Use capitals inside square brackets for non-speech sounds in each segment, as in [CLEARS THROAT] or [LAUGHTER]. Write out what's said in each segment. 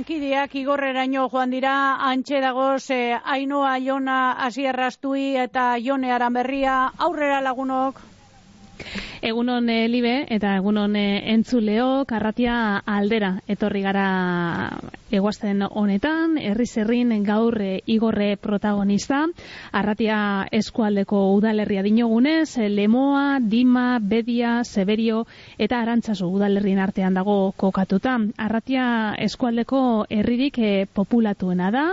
lankideak igorreraino joan dira, antxe dagoz, e, Ainoa, Jona, Asierrastui eta Jone Aranberria, aurrera lagunok. Egunon e, libe eta egunon e, entzuleo karratia aldera etorri gara eguazten honetan, herri zerrin gaur e, igorre protagonista, arratia eskualdeko udalerria dinogunez, e, Lemoa, Dima, Bedia, Severio eta Arantzazu udalerrien artean dago kokatuta. Arratia eskualdeko herririk e, populatuena da,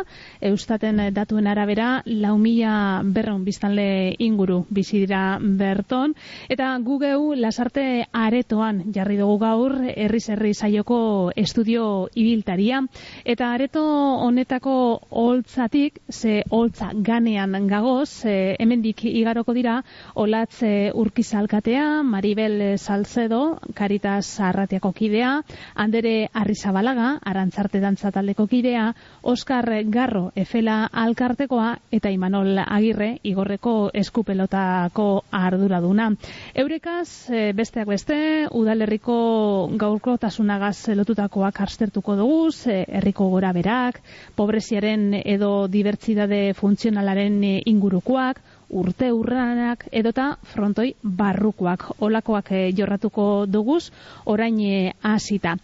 eustaten datuen arabera, lau mila berron biztanle inguru bizi dira berton, eta gugeu lasarte aretoan jarri dugu gaur, herri zerri saioko estudio ibiltaria, Eta areto honetako holtzatik, ze holtza ganean gagoz, e, hemendik igaroko dira, olatz e, urkizalkatea, Maribel Salcedo, Caritas Arratiako kidea, Andere Arrizabalaga, Arantzarte Dantzataldeko kidea, Oskar Garro, Efela Alkartekoa, eta Imanol Agirre, Igorreko Eskupelotako arduraduna. Eurekaz, e, besteak beste, udalerriko gaurko tasunagaz lotutakoak arstertuko dugu, e, herriko gora berak, pobreziaren edo dibertsidade funtzionalaren ingurukoak, urte urranak edota frontoi barrukoak. Olakoak eh, jorratuko duguz, orain eh, hasita.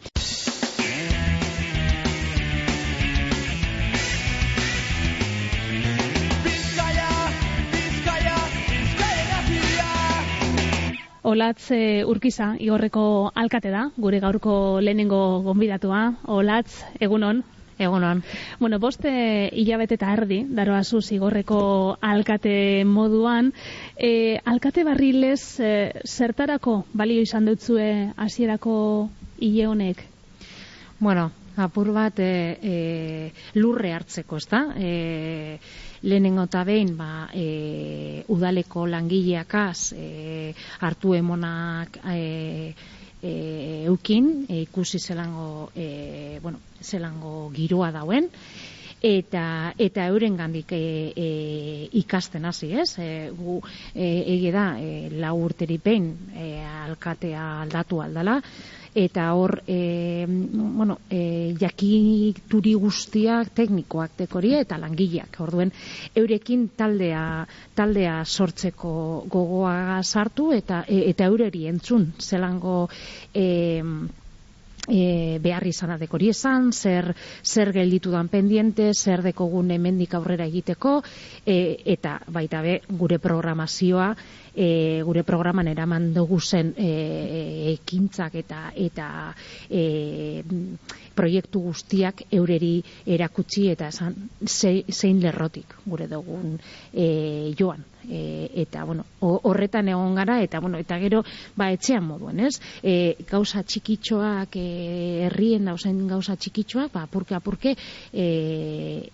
Olatz e, Urkiza, igorreko alkate da, gure gaurko lehenengo gonbidatua. Olatz, egunon. Egunon. Bueno, boste hilabete eta erdi, daroa zuz igorreko alkate moduan. E, alkate barrilez, e, zertarako balio izan dutzue hasierako hile honek? Bueno, apur bat e, e, lurre hartzeko, ezta? E, lehenengo eta behin ba, e, udaleko langileakaz e, hartu emonak e, e, eukin, e, ikusi zelango, e, bueno, zelango giroa dauen, eta eta euren gandik e, e, ikasten hasi, ez? E, gu e, ege da e, lau urteripein e, alkatea aldatu aldala, eta hor e, bueno, e, jakituri guztiak teknikoak dekoria eta langileak. Orduen eurekin taldea taldea sortzeko gogoa sartu eta e, eta eureri entzun zelango e, e, behar izan adekori esan, zer, zer gelditu dan pendiente, zer dekogun hemendik aurrera egiteko, e, eta baita be, gure programazioa, e, gure programan eraman dugu zen e, ekintzak eta eta e, proiektu guztiak eureri erakutsi eta esan zein lerrotik gure dugun e, joan. E, eta bueno, horretan egon gara eta bueno, eta gero ba etxean moduen, ez? E, gauza txikitxoak e, herrien dausen gauza txikitxoak, ba apurke apurke e,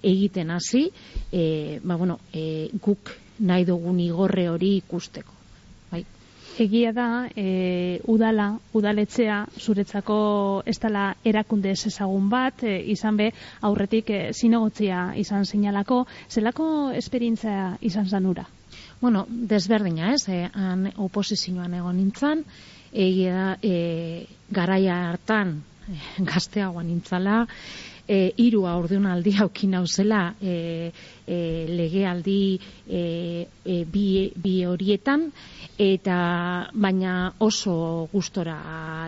egiten hasi, e, ba bueno, e, guk nahi dugun igorre hori ikusteko. Egia da, e, udala, udaletzea, zuretzako ez dela erakunde ez ezagun bat, e, izan be, aurretik e, zinegotzia izan zinalako, zelako esperientzia izan zanura? Bueno, desberdina ez, e, han oposizioan egon nintzen, egia e, garaia hartan, e, gazteagoan nintzala, e, iru aurdunaldi haukin hauzela e, e, legealdi e, e, bi, bi horietan, eta baina oso gustora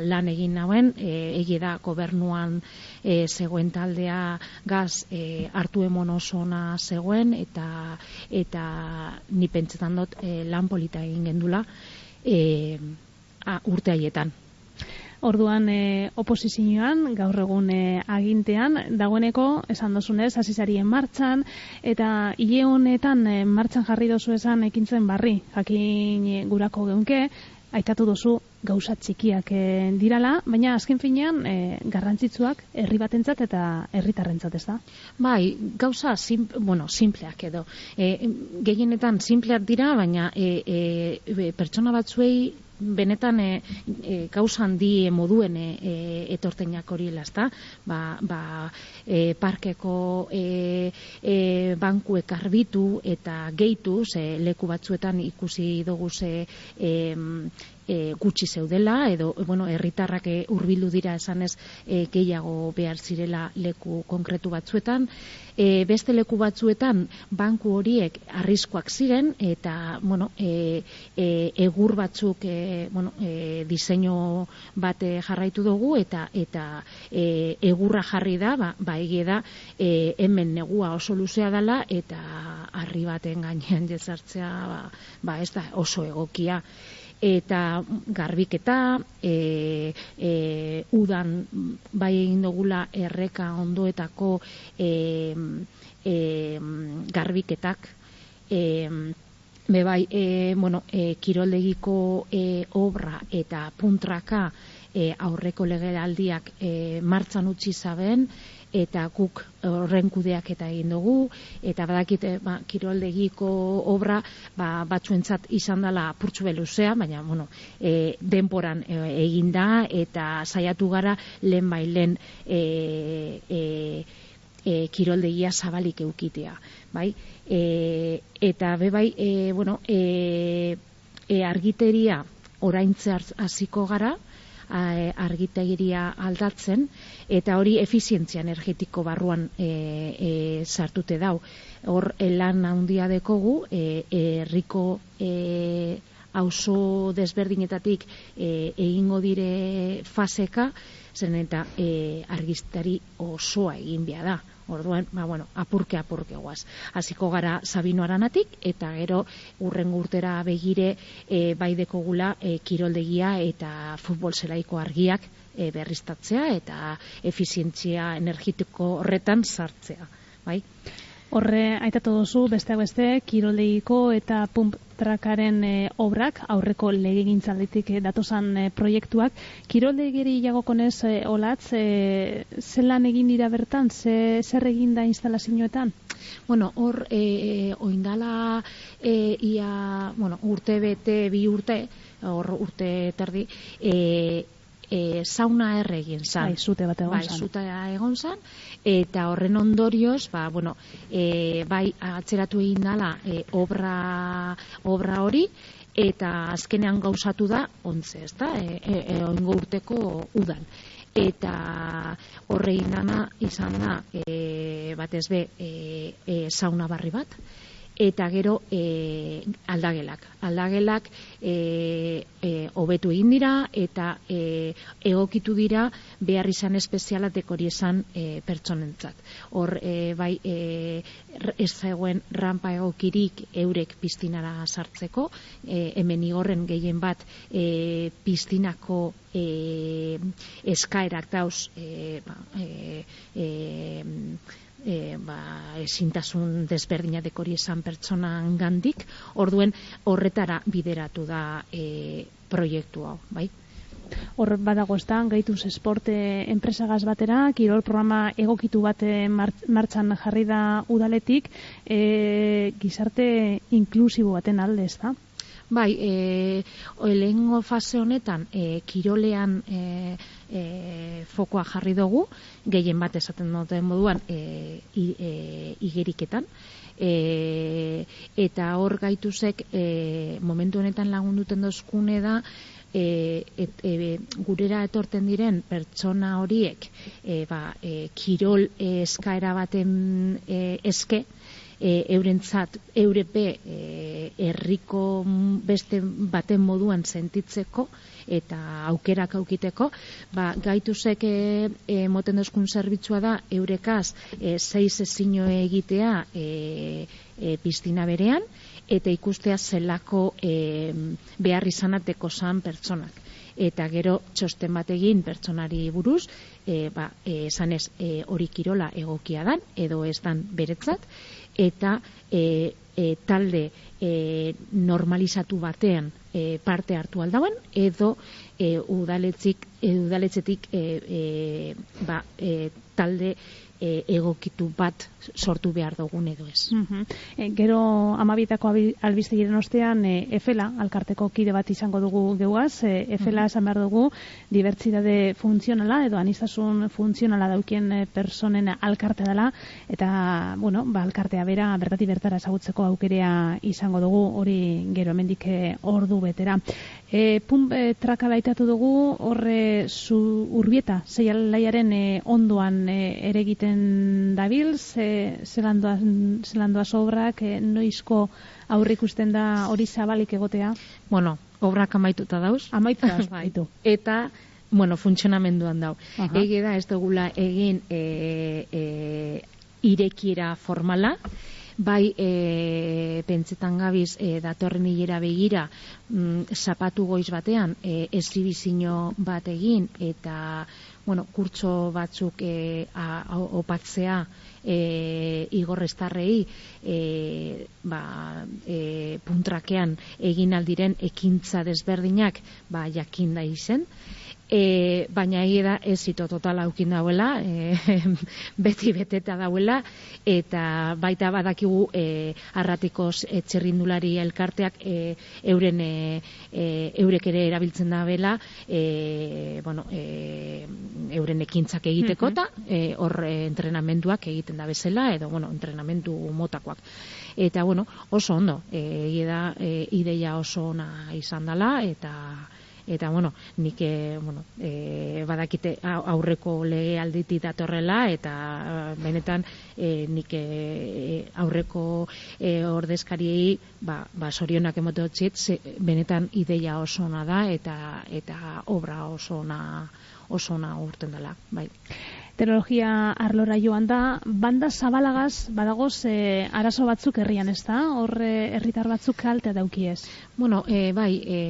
lan egin nauen, e, egi da gobernuan e, zegoen taldea gaz e, hartu emon oso zegoen, eta, eta ni pentsetan dut e, lan polita egin gendula e, a, urte haietan. Orduan e, oposizioan, gaur egun e, agintean, dagoeneko, esan dozunez, azizarien martxan, eta hile honetan e, martxan jarri dozu esan ekintzen barri, jakin e, gurako geunke, aitatu duzu gauza txikiak e, dirala, baina azken finean e, garrantzitsuak herri batentzat eta herritarrentzat ez da? Bai, gauza sim, bueno, simpleak edo. E, gehienetan simpleak dira, baina e, e, pertsona batzuei benetan e, e, gauza handi moduen e, e, etorteinak hori elazta, ba, ba e, parkeko e, e, bankuek arbitu eta gehitu, ze leku batzuetan ikusi dugu ze e, e, gutxi zeudela edo bueno herritarrak hurbildu dira esanez e, gehiago behar zirela leku konkretu batzuetan e, beste leku batzuetan banku horiek arriskoak ziren eta bueno e, e, egur batzuk e, bueno e, diseinu bate jarraitu dugu eta eta e, egurra jarri da ba, ba da e, hemen negua oso luzea dela eta harri baten gainean [LAUGHS] jezartzea ba, ba ez da oso egokia eta garbiketa e, e, udan bai egin dugula erreka ondoetako e, e, garbiketak. E, bebai e, bueno, e, kiroldegiko e, obra eta puntraka e, aurreko legeraldiak e, martzan utzi zaben eta guk horren kudeak eta egin dugu, eta badakite ba, kiroldegiko obra ba, batzuentzat izan dela purtsu beluzea, baina bueno, e, denporan e, egin da, eta saiatu gara lehen bai lehen e, e, e, kiroldegia zabalik eukitea. Bai? E, eta bebai, e, bueno, e, e, argiteria oraintze hasiko gara, argitegiria aldatzen eta hori efizientzia energetiko barruan e, e, sartute dau. Hor lan handia dekogu e, herriko e, auzo desberdinetatik e, egingo dire faseka zen eta e, argistari osoa egin bia da. Orduan, ba, bueno, apurke apurke guaz. Hasiko gara Sabino Aranatik eta gero urren urtera begire e, bai dekogula e, kiroldegia eta futbol zelaiko argiak e, berriztatzea eta efizientzia energetiko horretan sartzea. Bai? Horre, aitatu duzu, beste beste, kiroldegiko eta pump trakaren e, obrak, aurreko lege gintzalditik e, datozan e, proiektuak. Kiroldegiri jagokonez e, olatz, e, zelan egin dira bertan, ze, zer egin da instalazioetan? Bueno, hor, e, oindala e, ia, bueno, urte bete, bi urte, hor urte terdi, e, e, sauna erregin zan. Bai, zute bat egon bai, zute egon zan. Eta horren ondorioz, ba, bueno, e, bai, atzeratu egin dala e, obra, obra hori, eta azkenean gauzatu da, ontze, ez da, e, e, e, urteko udan. Eta horrein dana izan da, e, batez be, e, e, sauna barri bat, eta gero e, aldagelak. Aldagelak e, e, obetu egin dira eta e, egokitu dira behar izan espeziala dekori esan e, pertsonentzat. Hor, e, bai, e, ez zegoen rampa egokirik eurek piztinara sartzeko, e, hemen igorren gehien bat e, piztinako e, eskaerak dauz e, ba, e, e, e, ba, esintasun desberdina dekori esan pertsonan gandik, orduen horretara bideratu da e, proiektu hau, bai? Hor badago estan, gaituz esporte enpresagaz batera, kirol programa egokitu bate martxan jarri da udaletik, e, gizarte inklusibo baten alde, ez da? Bai, e, lehengo fase honetan, e, kirolean e, e, fokoa jarri dugu, gehien bat esaten duten moduan, e, e, igeriketan, e, eta hor gaituzek e, momentu honetan lagunduten dozkune da, e, et, e, gurera etorten diren pertsona horiek e, ba, e, kirol eskaera baten e, eske, e, eurentzat eurepe e, herriko beste baten moduan sentitzeko eta aukerak aukiteko, ba, gaituzek e, moten dozkun zerbitzua da eurekaz e, zeiz ezino egitea e, e, piztina berean eta ikustea zelako e, behar izanateko zan pertsonak. Eta gero txosten bat egin pertsonari buruz, e, ba, e, esanez e, hori kirola egokia dan, edo ez dan beretzat, eta e, e, talde e, normalizatu batean e, parte hartu aldauen edo e, udaletzik, e, udaletzetik e, e, ba, e, talde e, egokitu bat sortu behar dugun edo ez. Mm gero amabitako albizte giren ostean, e, efela, alkarteko kide bat izango dugu geuaz, e, efela esan behar dugu, dibertsidade funtzionala edo anistasun funtzionala daukien personen alkarte dela, eta, bueno, ba, alkartea bera bertati bertara ezagutzeko aukerea izango dugu, hori gero hemendik ordu betera. E, pun e, traka baitatu dugu, horre zu urbieta, zeialaiaren e, ondoan e, ere egiten dabil, ze, zelandoa sobrak, e, noizko aurrik usten da hori zabalik egotea? Bueno, obrak amaituta dauz. Amaituta [LAUGHS] dauz, baitu. Eta bueno, funtzionamenduan dau. Uh -huh. da, ez dugula egin e, e, irekiera formala, bai e, pentsetan gabiz e, datorren hilera begira mm, zapatu goiz batean e, esibizino bat egin eta bueno, kurtso batzuk e, a, a, opatzea e, igorrestarrei e, ba, e, puntrakean egin aldiren ekintza desberdinak ba, jakinda izen e, baina egi da ez zito total aukin dauela, e, [LAUGHS] beti beteta dauela, eta baita badakigu e, arratikoz etxerrindulari elkarteak e, euren e, e, eurek ere erabiltzen da bela, e, bueno, e, euren ekintzak egiteko eta e, hor e, entrenamenduak egiten da bezala, edo bueno, entrenamendu motakoak. Eta bueno, oso ondo, e, da e, ideia oso ona izan dela, eta eta bueno, nik e, bueno, e, badakite aurreko lege alditi datorrela eta eh, benetan e, nik e, aurreko e, ordezkariei ba, ba sorionak emote benetan ideia oso ona da eta eta obra oso ona oso ona urten dela, bai teknologia arlora joan da, banda zabalagaz, badagoz, e, arazo batzuk herrian ez da? Hor, herritar batzuk kalte dauki ez? Bueno, e, bai, e,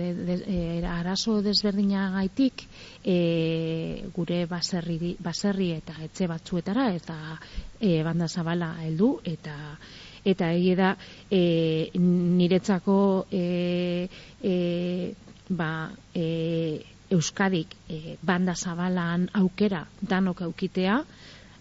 de, de, arazo desberdina gaitik, e, gure baserri, baserri eta etxe batzuetara, eta e, banda zabala heldu eta eta egi da e, niretzako e, e, ba, e, Euskadik e, banda zabalan aukera danok aukitea,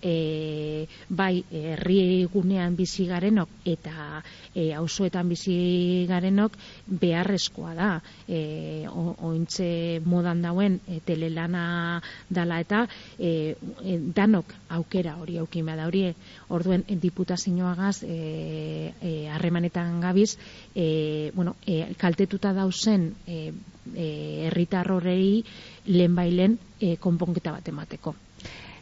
e, bai herri gunean bizi garenok eta e, auzoetan bizi garenok beharrezkoa da. E, ointze modan dauen e, telelana dala eta e, e, danok aukera hori aukima da hori orduen e, diputazioagaz e, e, harremanetan gabiz e, bueno, e, kaltetuta dauzen e, e, herritarrorei lehen bailen e, konponketa bat emateko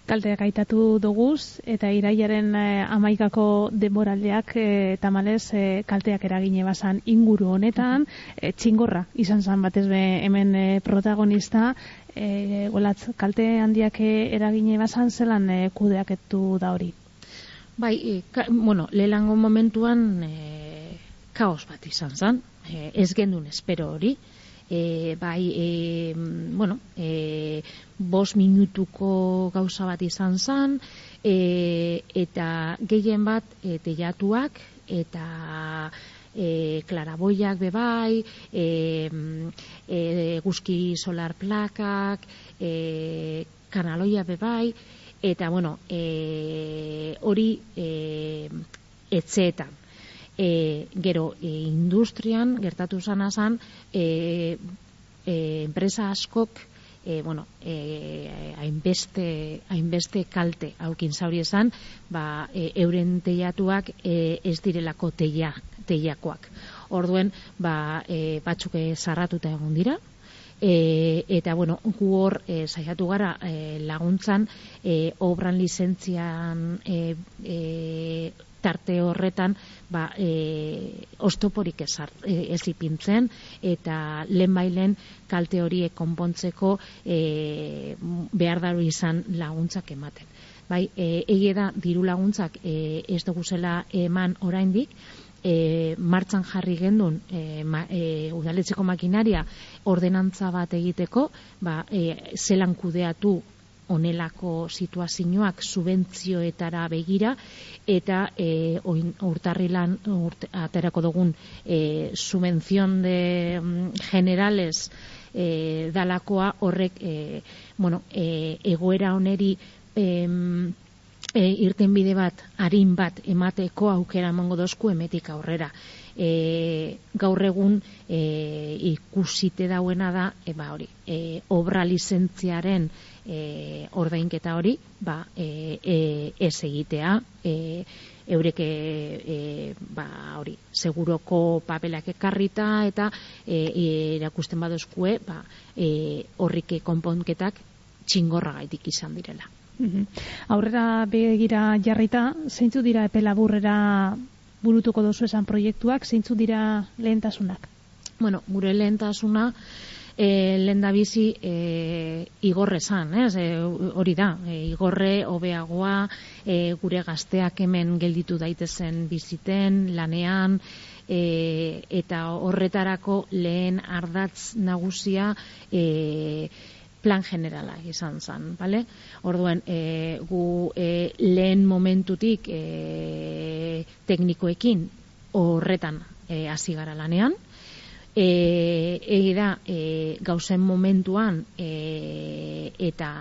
kalte gaitatu duguz eta iraiaren eh, amaikako denboraldeak eh, tamalez eh, kalteak eragine basan inguru honetan eh, txingorra izan zan batez be hemen eh, protagonista. Eh, golatz, kalte handiak eragine basan zelan eh, kudeaketu da hori? Bai, e, ka, bueno, lehenango momentuan eh, kaos bat izan zan eh, ez gendun espero hori e, bai, e, bueno, e, bos minutuko gauza bat izan zan, e, eta gehien bat e, teiatuak, eta e, klaraboiak bebai, e, e, guzki solar plakak, e, kanaloia bebai, eta bueno, e, hori e, etxeetan e, gero e, industrian gertatu zana zan e, e, enpresa askok e, bueno, e, hainbeste, hainbeste kalte haukin zauri esan, ba, e, euren teiatuak e, ez direlako teia, teiakoak. Orduen, ba, e, batzuk zarratuta egon dira, E, eta bueno, gu hor e, saiatu gara e, laguntzan e, obran lizentzian e, e, tarte horretan ba, e, ostoporik ez, e, ez ipintzen eta lehen bailen kalte horiek konpontzeko e, behar daru izan laguntzak ematen. Bai, e, egie da diru laguntzak e, ez dugu zela eman oraindik, e, martzan jarri gendun e, ma, e, udaletzeko makinaria ordenantza bat egiteko, ba, e, zelan kudeatu onelako situazioak subentzioetara begira eta e, urtarrilan urt, aterako dugun e, subvenzion de mm, generales e, dalakoa horrek e, bueno, e, egoera oneri e, e, irten bide bat, harin bat emateko aukera emango dozku emetik aurrera. E, gaur egun e, ikusite dauena da e, ba, hori, e, obra lizentziaren e, ordainketa hori ba, e, e, ez egitea e, eurek e, ba, hori, seguroko papelak ekarrita eta e, erakusten badozkue ba, e, horrike konponketak txingorra gaitik izan direla. Mhm. Aurrera begira jarrita, zeintzu dira epe laburrera burutuko dozu esan proiektuak, zeintzu dira lehentasunak? Bueno, gure lehentasuna, e, lehen da bizi e, igorre zan, ez? E, hori da, e, igorre hobeagoa e, gure gazteak hemen gelditu daitezen biziten, lanean, e, eta horretarako lehen ardatz nagusia e, plan generala izan zen, bale? Orduan, e, gu e, lehen momentutik e, teknikoekin horretan e, hasi gara lanean, e, egi da e, gauzen momentuan e, eta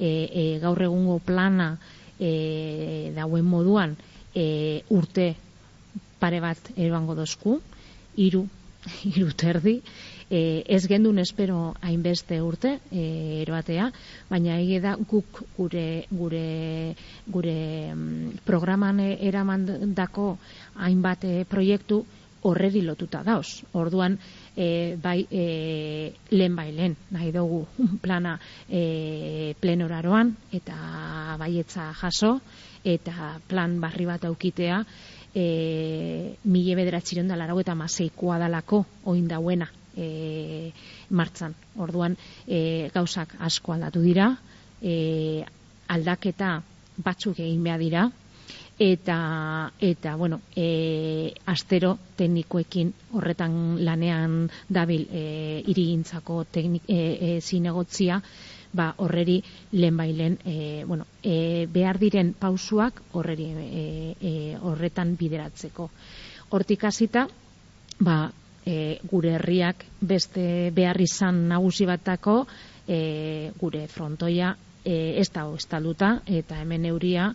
e, e, gaur egungo plana e, dauen moduan e, urte pare bat eroango dozku, iru, [LAUGHS] iru terdi, e, ez gendun espero hainbeste urte e, eroatea, baina egi da guk gure, gure, gure mm, programan eramandako hainbat e, proiektu horreri lotuta dauz. Orduan, e, bai, e, lehen bai lehen, nahi dugu [LAUGHS] plana e, plenoraroan, eta baietza jaso, eta plan barri bat aukitea, e, mile bederatxiron da larau eta maseikoa dalako oin dauena e, martzan. Orduan, e, gauzak asko aldatu dira, e, aldaketa batzuk egin behar dira, eta eta bueno, e, astero teknikoekin horretan lanean dabil e, irigintzako teknik e, e, zinegotzia ba horreri lehen bailen e, bueno, e, behar diren pausuak horreri e, e, horretan bideratzeko. Hortik hasita ba e, gure herriak beste behar izan nagusi batako e, gure frontoia e, ez da estalduta eta hemen euria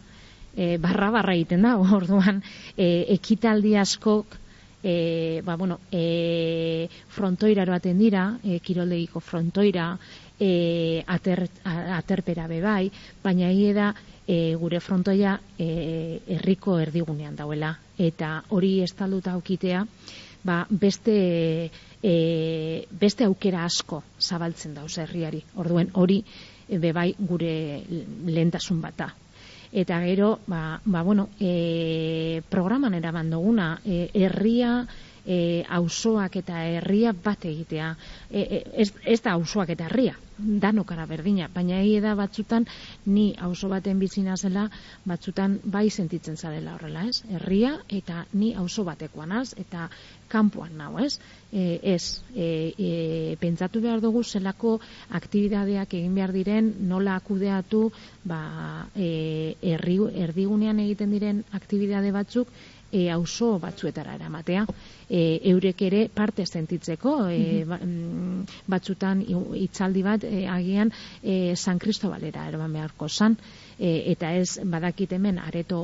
e, barra barra egiten da, [LAUGHS] orduan e, ekitaldi askok e, ba, bueno, e, frontoira eroaten dira, e, kiroldegiko frontoira, e, ater, aterpera bebai, baina hie da e, gure frontoia e, herriko erdigunean dauela, eta hori estalduta aukitea, ba, beste, e, beste aukera asko zabaltzen dauz herriari, orduen hori bebai gure lehentasun bata eta gero ba, ba bueno e, programan eraman duguna e, herria e, auzoak eta herria bat egitea e, e, ez, ez da auzoak eta herria danokara berdina, baina egi da batzutan ni auzo baten bizina zela batzutan bai sentitzen zarela horrela, ez? Herria eta ni auzo batekoan az, eta kanpoan nau, ez? E, ez, e, e, pentsatu behar dugu zelako aktibidadeak egin behar diren, nola akudeatu, ba, e, erri, erdigunean egiten diren aktibidade batzuk, e, auzo batzuetara eramatea. E, eurek ere parte sentitzeko e, mm batzutan hitzaldi bat e, agian e, San Cristobalera eroman beharko san e, eta ez badakit hemen areto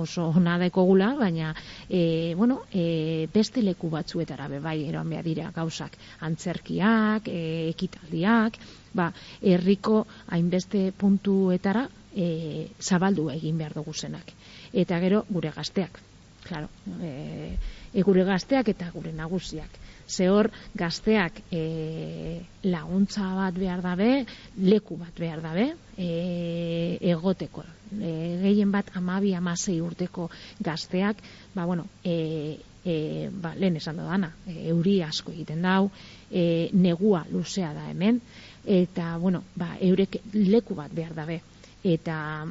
oso ona gula baina e, bueno, e, beste leku batzuetara be bai eroan behar dira gauzak. Antzerkiak e, ekitaldiak ba, herriko hainbeste puntuetara e, zabaldu egin behar dugu zenak. Eta gero gure gazteak claro, e, e gure gazteak eta gure nagusiak. Ze hor gazteak e, laguntza bat behar dabe, leku bat behar dabe, e, egoteko. E, gehien bat amabi amasei urteko gazteak, ba, bueno, e, e, ba, lehen esan da dana, e, euri asko egiten dau, e, negua luzea da hemen, eta, bueno, ba, eurek leku bat behar dabe. Eta,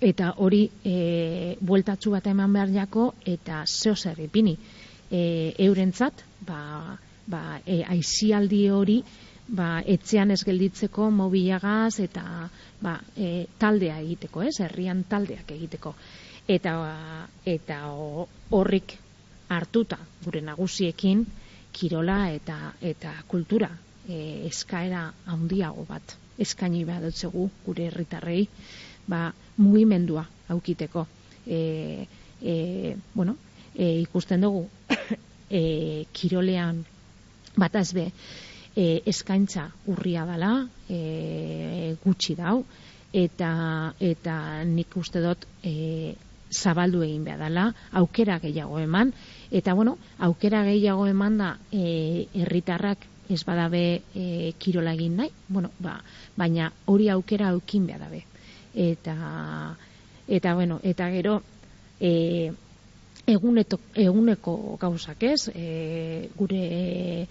eta hori e, bueltatzu bat eman behar jako eta zeo zer ipini. E, eurentzat ba, ba, e, aizialdi hori ba, etxean ez gelditzeko mobilagaz eta ba, e, taldea egiteko, ez, herrian taldeak egiteko. Eta eta horrik hartuta gure nagusiekin kirola eta eta kultura e, eskaera handiago bat eskaini behar dutzegu gure herritarrei. Ba, mugimendua aukiteko. E, e, bueno, e, ikusten dugu [COUGHS] e, kirolean batazbe e, eskaintza urria dela, e, gutxi dau, eta, eta nik uste dut e, zabaldu egin behar dela, aukera gehiago eman, eta bueno, aukera gehiago eman da e, herritarrak ez badabe e, kirola egin nahi, bueno, ba, baina hori aukera aukin behar dabe. Eta, eta bueno, eta gero, e, eguneto, eguneko gauzak ez, e, gure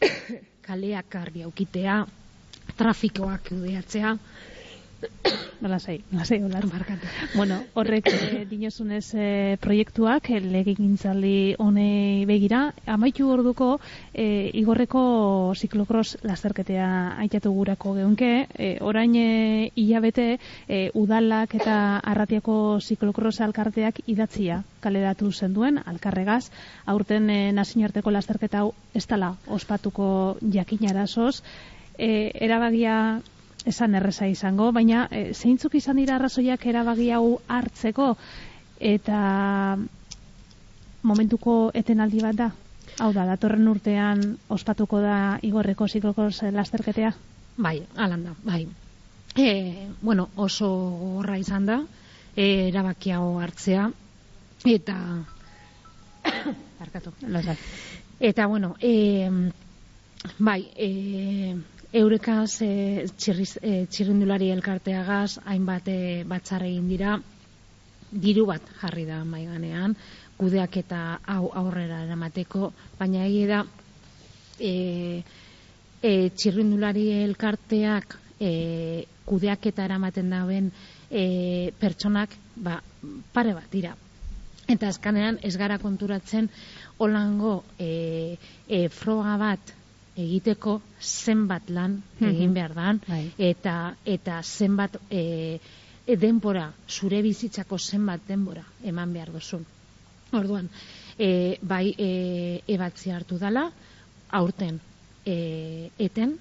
[COUGHS] kaleak argi aukitea, trafikoak kudeatzea, Nola sei, nola markatu. Bueno, horrek e, dinozunez e, proiektuak e, legegintzaldi honei begira, amaitu orduko e, igorreko ziklokros lasterketea aitatu gurako geunke, e, orain e, hilabete e, udalak eta arratiako ziklokros alkarteak idatzia kaleratu zenduen, alkarregaz, aurten e, nazinarteko lasterketa hau ez tala ospatuko jakinarazoz, e, erabagia esan erresa izango, baina e, zeintzuk izan dira arrazoiak erabagi hau hartzeko eta momentuko etenaldi bat da? Hau da, datorren urtean ospatuko da igorreko zikloko lasterketea? Bai, alan da, bai. E, bueno, oso horra izan da, e, erabaki hau hartzea, eta... [COUGHS] Barkatu, Eta, bueno, e, bai, e, Eurekaz e, txirriz, e, txirrindulari elkarteagaz hainbat e, batzar egin dira diru bat jarri da maiganean kudeak eta hau aurrera eramateko, baina egi da e, e, txirrindulari elkarteak e, kudeak eta eramaten dauen e, pertsonak ba, pare bat dira. Eta azkanean ez gara konturatzen holango e, e, froga bat egiteko zenbat lan mhm. egin behar dan, bai. eta, eta zenbat e, e, denbora, zure bizitzako zenbat denbora eman behar duzun. Orduan, e, bai e, ebatzi hartu dala, aurten e, eten,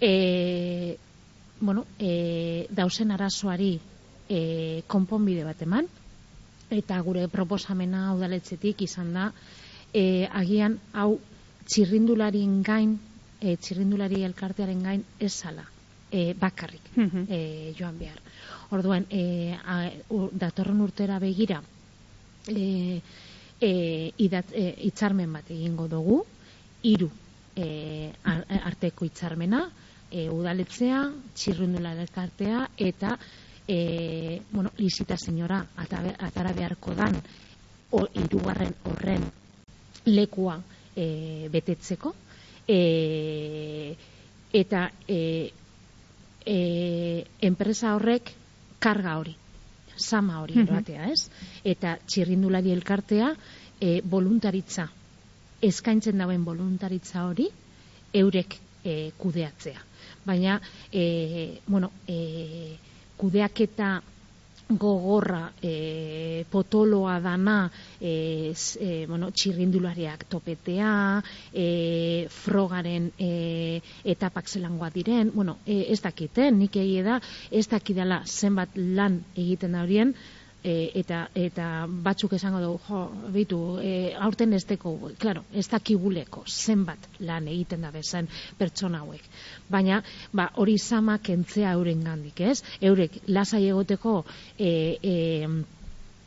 e, bueno, e, dausen arazoari e, konponbide bat eman, eta gure proposamena udaletzetik izan da, e, agian hau txirrindularien gain, e, txirrindulari elkartearen gain ez zala, e, bakarrik e, joan behar. Orduan, e, a, datorren urtera begira, e, e, idat, e, itzarmen bat egingo dugu, hiru e, arteko itzarmena, e, udaletzea, txirrindula elkartea, eta e, bueno, lizita senyora atara beharko dan, o, irugarren horren lekua e, betetzeko e, eta e, e, enpresa horrek karga hori sama hori batea, ez? Eta txirrindulari elkartea e, voluntaritza eskaintzen dauen voluntaritza hori eurek e, kudeatzea. Baina, e, bueno, e, kudeaketa gogorra e, potoloa dana e, e, bueno, txirrindulariak topetea e, frogaren e, etapak zelangoa diren bueno, e, ez dakiten, nik egie da ez dakidala zenbat lan egiten da horien e, eta eta batzuk esango dugu, jo, bitu, e, aurten ez deko, claro, ez dakiguleko zenbat lan egiten da bezan pertsona hauek. Baina, ba, hori sama kentzea euren gandik, ez? Eurek, lasai egoteko e, e,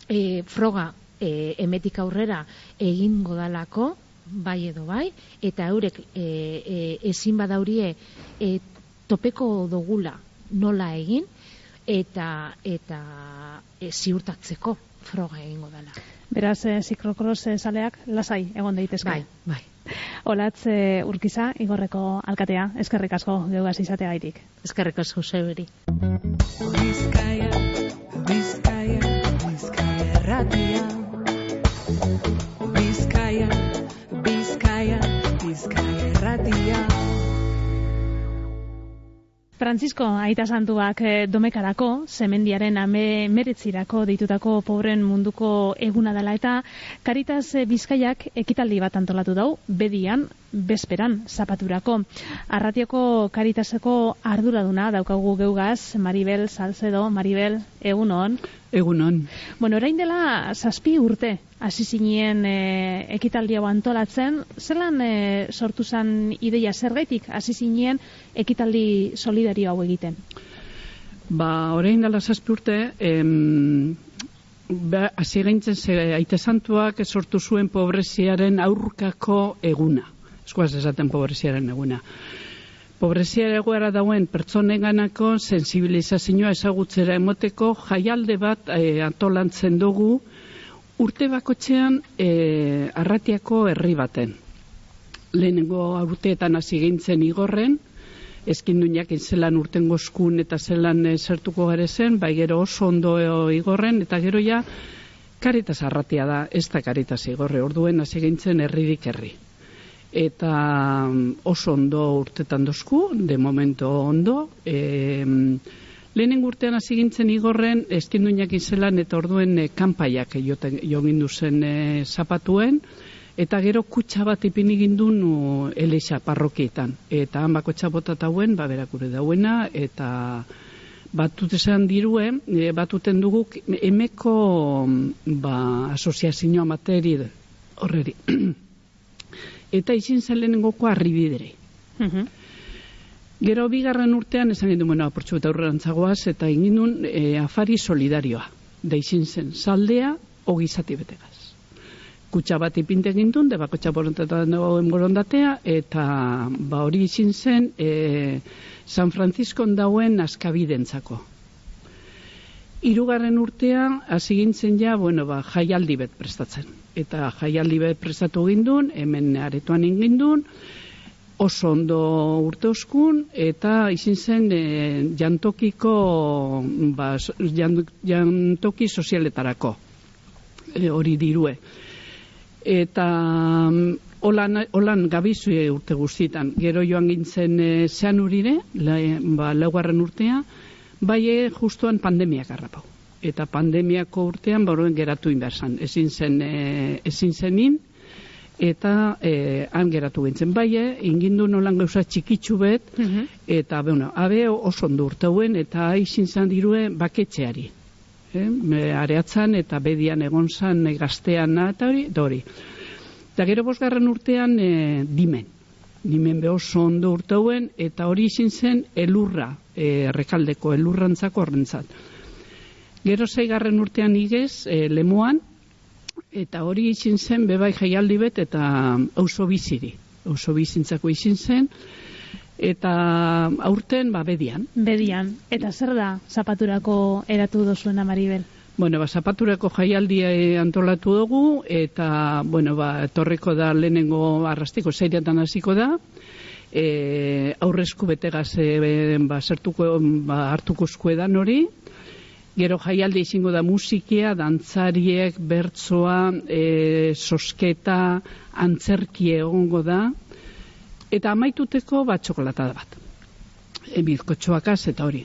e, froga e, emetik aurrera egin godalako, bai edo bai, eta eurek e, e, ezin badaurie e, topeko dogula nola egin, eta eta e, ziurtatzeko froga egingo dela. Beraz, e, ziklokros e, saleak lasai egon daitezke. Bai, bai. Olatz e, urkiza, igorreko alkatea, eskerrik asko geugaz izatea gaitik. Eskerrik asko zeuri. Bizkaia, Bizkaia, Bizkaia erratia. Bizkaia, Bizkaia, Bizkaia erratia. Francisco Aita Santuak eh, domekarako, semendiaren ame meretzirako ditutako pobren munduko eguna dela eta Karitas eh, Bizkaiak ekitaldi bat antolatu dau, bedian, bezperan, zapaturako. Arratioko Karitaseko arduraduna daukagu geugaz, Maribel Salcedo, Maribel, egunon. Egunon. Bueno, orain dela zazpi urte, hasi zinien e, ekitaldi hau antolatzen, zelan e, sortu zen ideia zergaitik, hasi zinien ekitaldi solidario hau egiten? Ba, orain dela zazpi urte, em, ba, hasi gintzen ze aite santuak sortu zuen pobreziaren aurkako eguna. Eskuaz esaten pobreziaren eguna. Pobreziara egoera dauen pertsonenganako sensibilizazioa ezagutzera emoteko jaialde bat e, antolantzen dugu urte bakotxean e, arratiako herri baten. Lehenengo urteetan hasi gintzen igorren, eskinduinak zelan urten gozkun eta zelan e, zertuko gare zen, bai gero oso ondo e, igorren, eta gero ja karitas arratia da, ez da karitas igorre, orduen hasi gintzen herririk herri. Eta mm, oso ondo urtetan dozku, de momento ondo, e, Lehenen urtean hasi gintzen igorren, eskinduinak izelan eta orduen e, kanpaiak joten- jo gindu zen e, zapatuen, eta gero kutsa bat ipini gindun u, Elixa parrokietan. Eta han bako txabotat hauen, ba berakure dauena, eta batut dirue, e, batuten dugu emeko mm, ba, asoziazioa materi horreri. [CLEARS THROAT] eta izin zen lehenengoko arribidere. Mhm. Gero bigarren urtean esan gindu, bueno, aportxu eta aurrerantzagoaz, eta egin duen e, afari solidarioa. Da izin zen, saldea, ogizati betegaz. Kutsa bat ipinte egin duen, debako txaporontetan dagoen borondatea, eta ba hori izin zen, e, San Francisco dauen askabidentzako. Hirugarren urtean, hasi gintzen ja, bueno, ba, jaialdi bet prestatzen. Eta jaialdi bet prestatu gindun, hemen aretoan ingindun, oso ondo urte oskun, eta izin zen e, jantokiko, ba, jantoki sozialetarako. E, hori dirue. Eta holan, holan gabizue urte guztietan. Gero joan gintzen e, zean urire, la, ba, laugarren urtea, bai e, justuan pandemiak harrapau. Eta pandemiako urtean boruen geratu inbersan. Ezin zen, e, ezin zenin, eta e, han geratu gintzen. Bai, e, ingindu nolan gauza txikitsu bet, Mhm. eta, bueno, abe oso ondo urteuen, eta izin zan dirue baketxeari. Me areatzan eta bedian egon zan e, gaztean eta hori, da hori. Eta gero bosgarren urtean e, dimen. Dimen be oso ondo urteuen, eta hori izin zen elurra, e, rekaldeko elurrantzako horrentzat. Gero zeigarren urtean igez, e, lemoan, eta hori izin zen bebai jaialdi bet eta auzo biziri. Auzo bizintzako izin zen, eta aurten ba bedian. Bedian. Eta zer da zapaturako eratu dozuena Maribel? Bueno, ba, zapaturako jaialdia eh, antolatu dugu, eta, bueno, ba, etorriko da lehenengo arrastiko zeiretan hasiko da, e, aurrezku betegaz e, ba, zertuko, ba, hartuko eskuedan hori, Gero jaialdi izango da musikia, dantzariek, bertsoa, e, sosketa, antzerki egongo da, eta amaituteko bat txokolatada bat. E, bizkotxoakaz eta hori.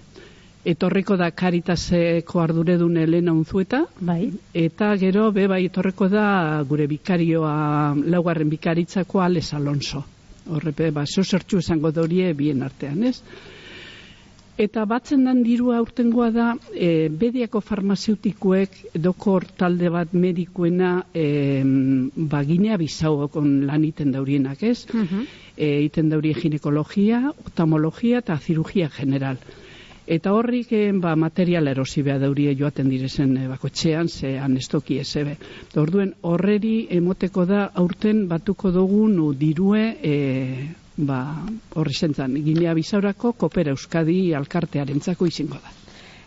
Etorriko da Caritaseko arduredun Elena Unzueta, Bai. eta gero be bai etorriko da gure bikarioa, laugarren bikaritzako Ales Alonso. Horrepe, ba, zeo zertxu esango da horie bien artean, ez? Eta batzen dan dirua aurtengoa da, e, bediako farmazeutikoek dokor talde bat medikuena e, ba, ginea bizauokon lan iten daurienak, ez? Mhm. e, iten daurie ginekologia, oftalmologia eta zirugia general. Eta horrik eh, ba, material erosi behar daurie joaten direzen e, bakotxean, ze anestoki ezebe. Orduen horreri emoteko da aurten batuko dugun dirue e, ba, horri zentzan, Ginea Bisaurako Kopera Euskadi alkartearentzako izango da.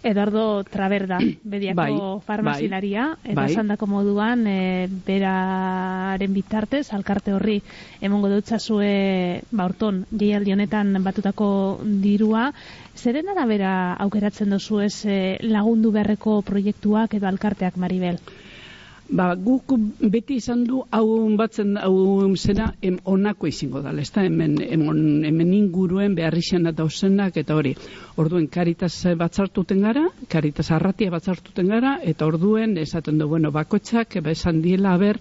Eduardo Traberda, [CLEARS THROAT] bediako Bai, farmazilaria, bai, eta bai. esandako moduan, e, beraren bitartez, alkarte horri, emongo dutzazue, ba, horton, jaialdi honetan batutako dirua, zeren arabera aukeratzen dozu ez e, lagundu beharreko proiektuak edo alkarteak, Maribel? Ba, guk beti izan du hau batzen hau zera em, onako izango da hemen, hemen, hemen inguruen beharrizena dauzenak eta hori. Orduen karitas batzartuten gara, karitas arratia batzartuten gara, eta orduen esaten du, bueno, bakotxak ba, esan diela ber,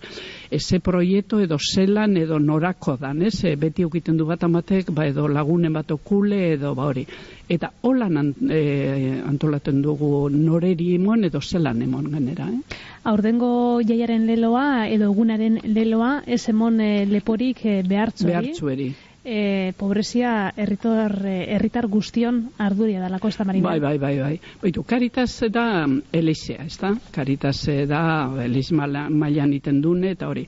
eze proiektu edo zelan edo norako dan, ez? E, beti ukiten du bat amatek, ba, edo lagunen bat okule edo ba hori. Eta holan an, e, antolaten dugu noreri emon edo zelan emon ganera, eh? Aurdengo jaiaren leloa edo egunaren leloa ez emon e, leporik e, behartzu hori. Behartzueri. E, pobrezia herritar eh, herritar guztion arduria dalako ez da Maribel? Bai, bai, bai, bai. Baitu, Caritas da elizea, ez da? Eh, da eliz mala- mailan iten dune eta hori.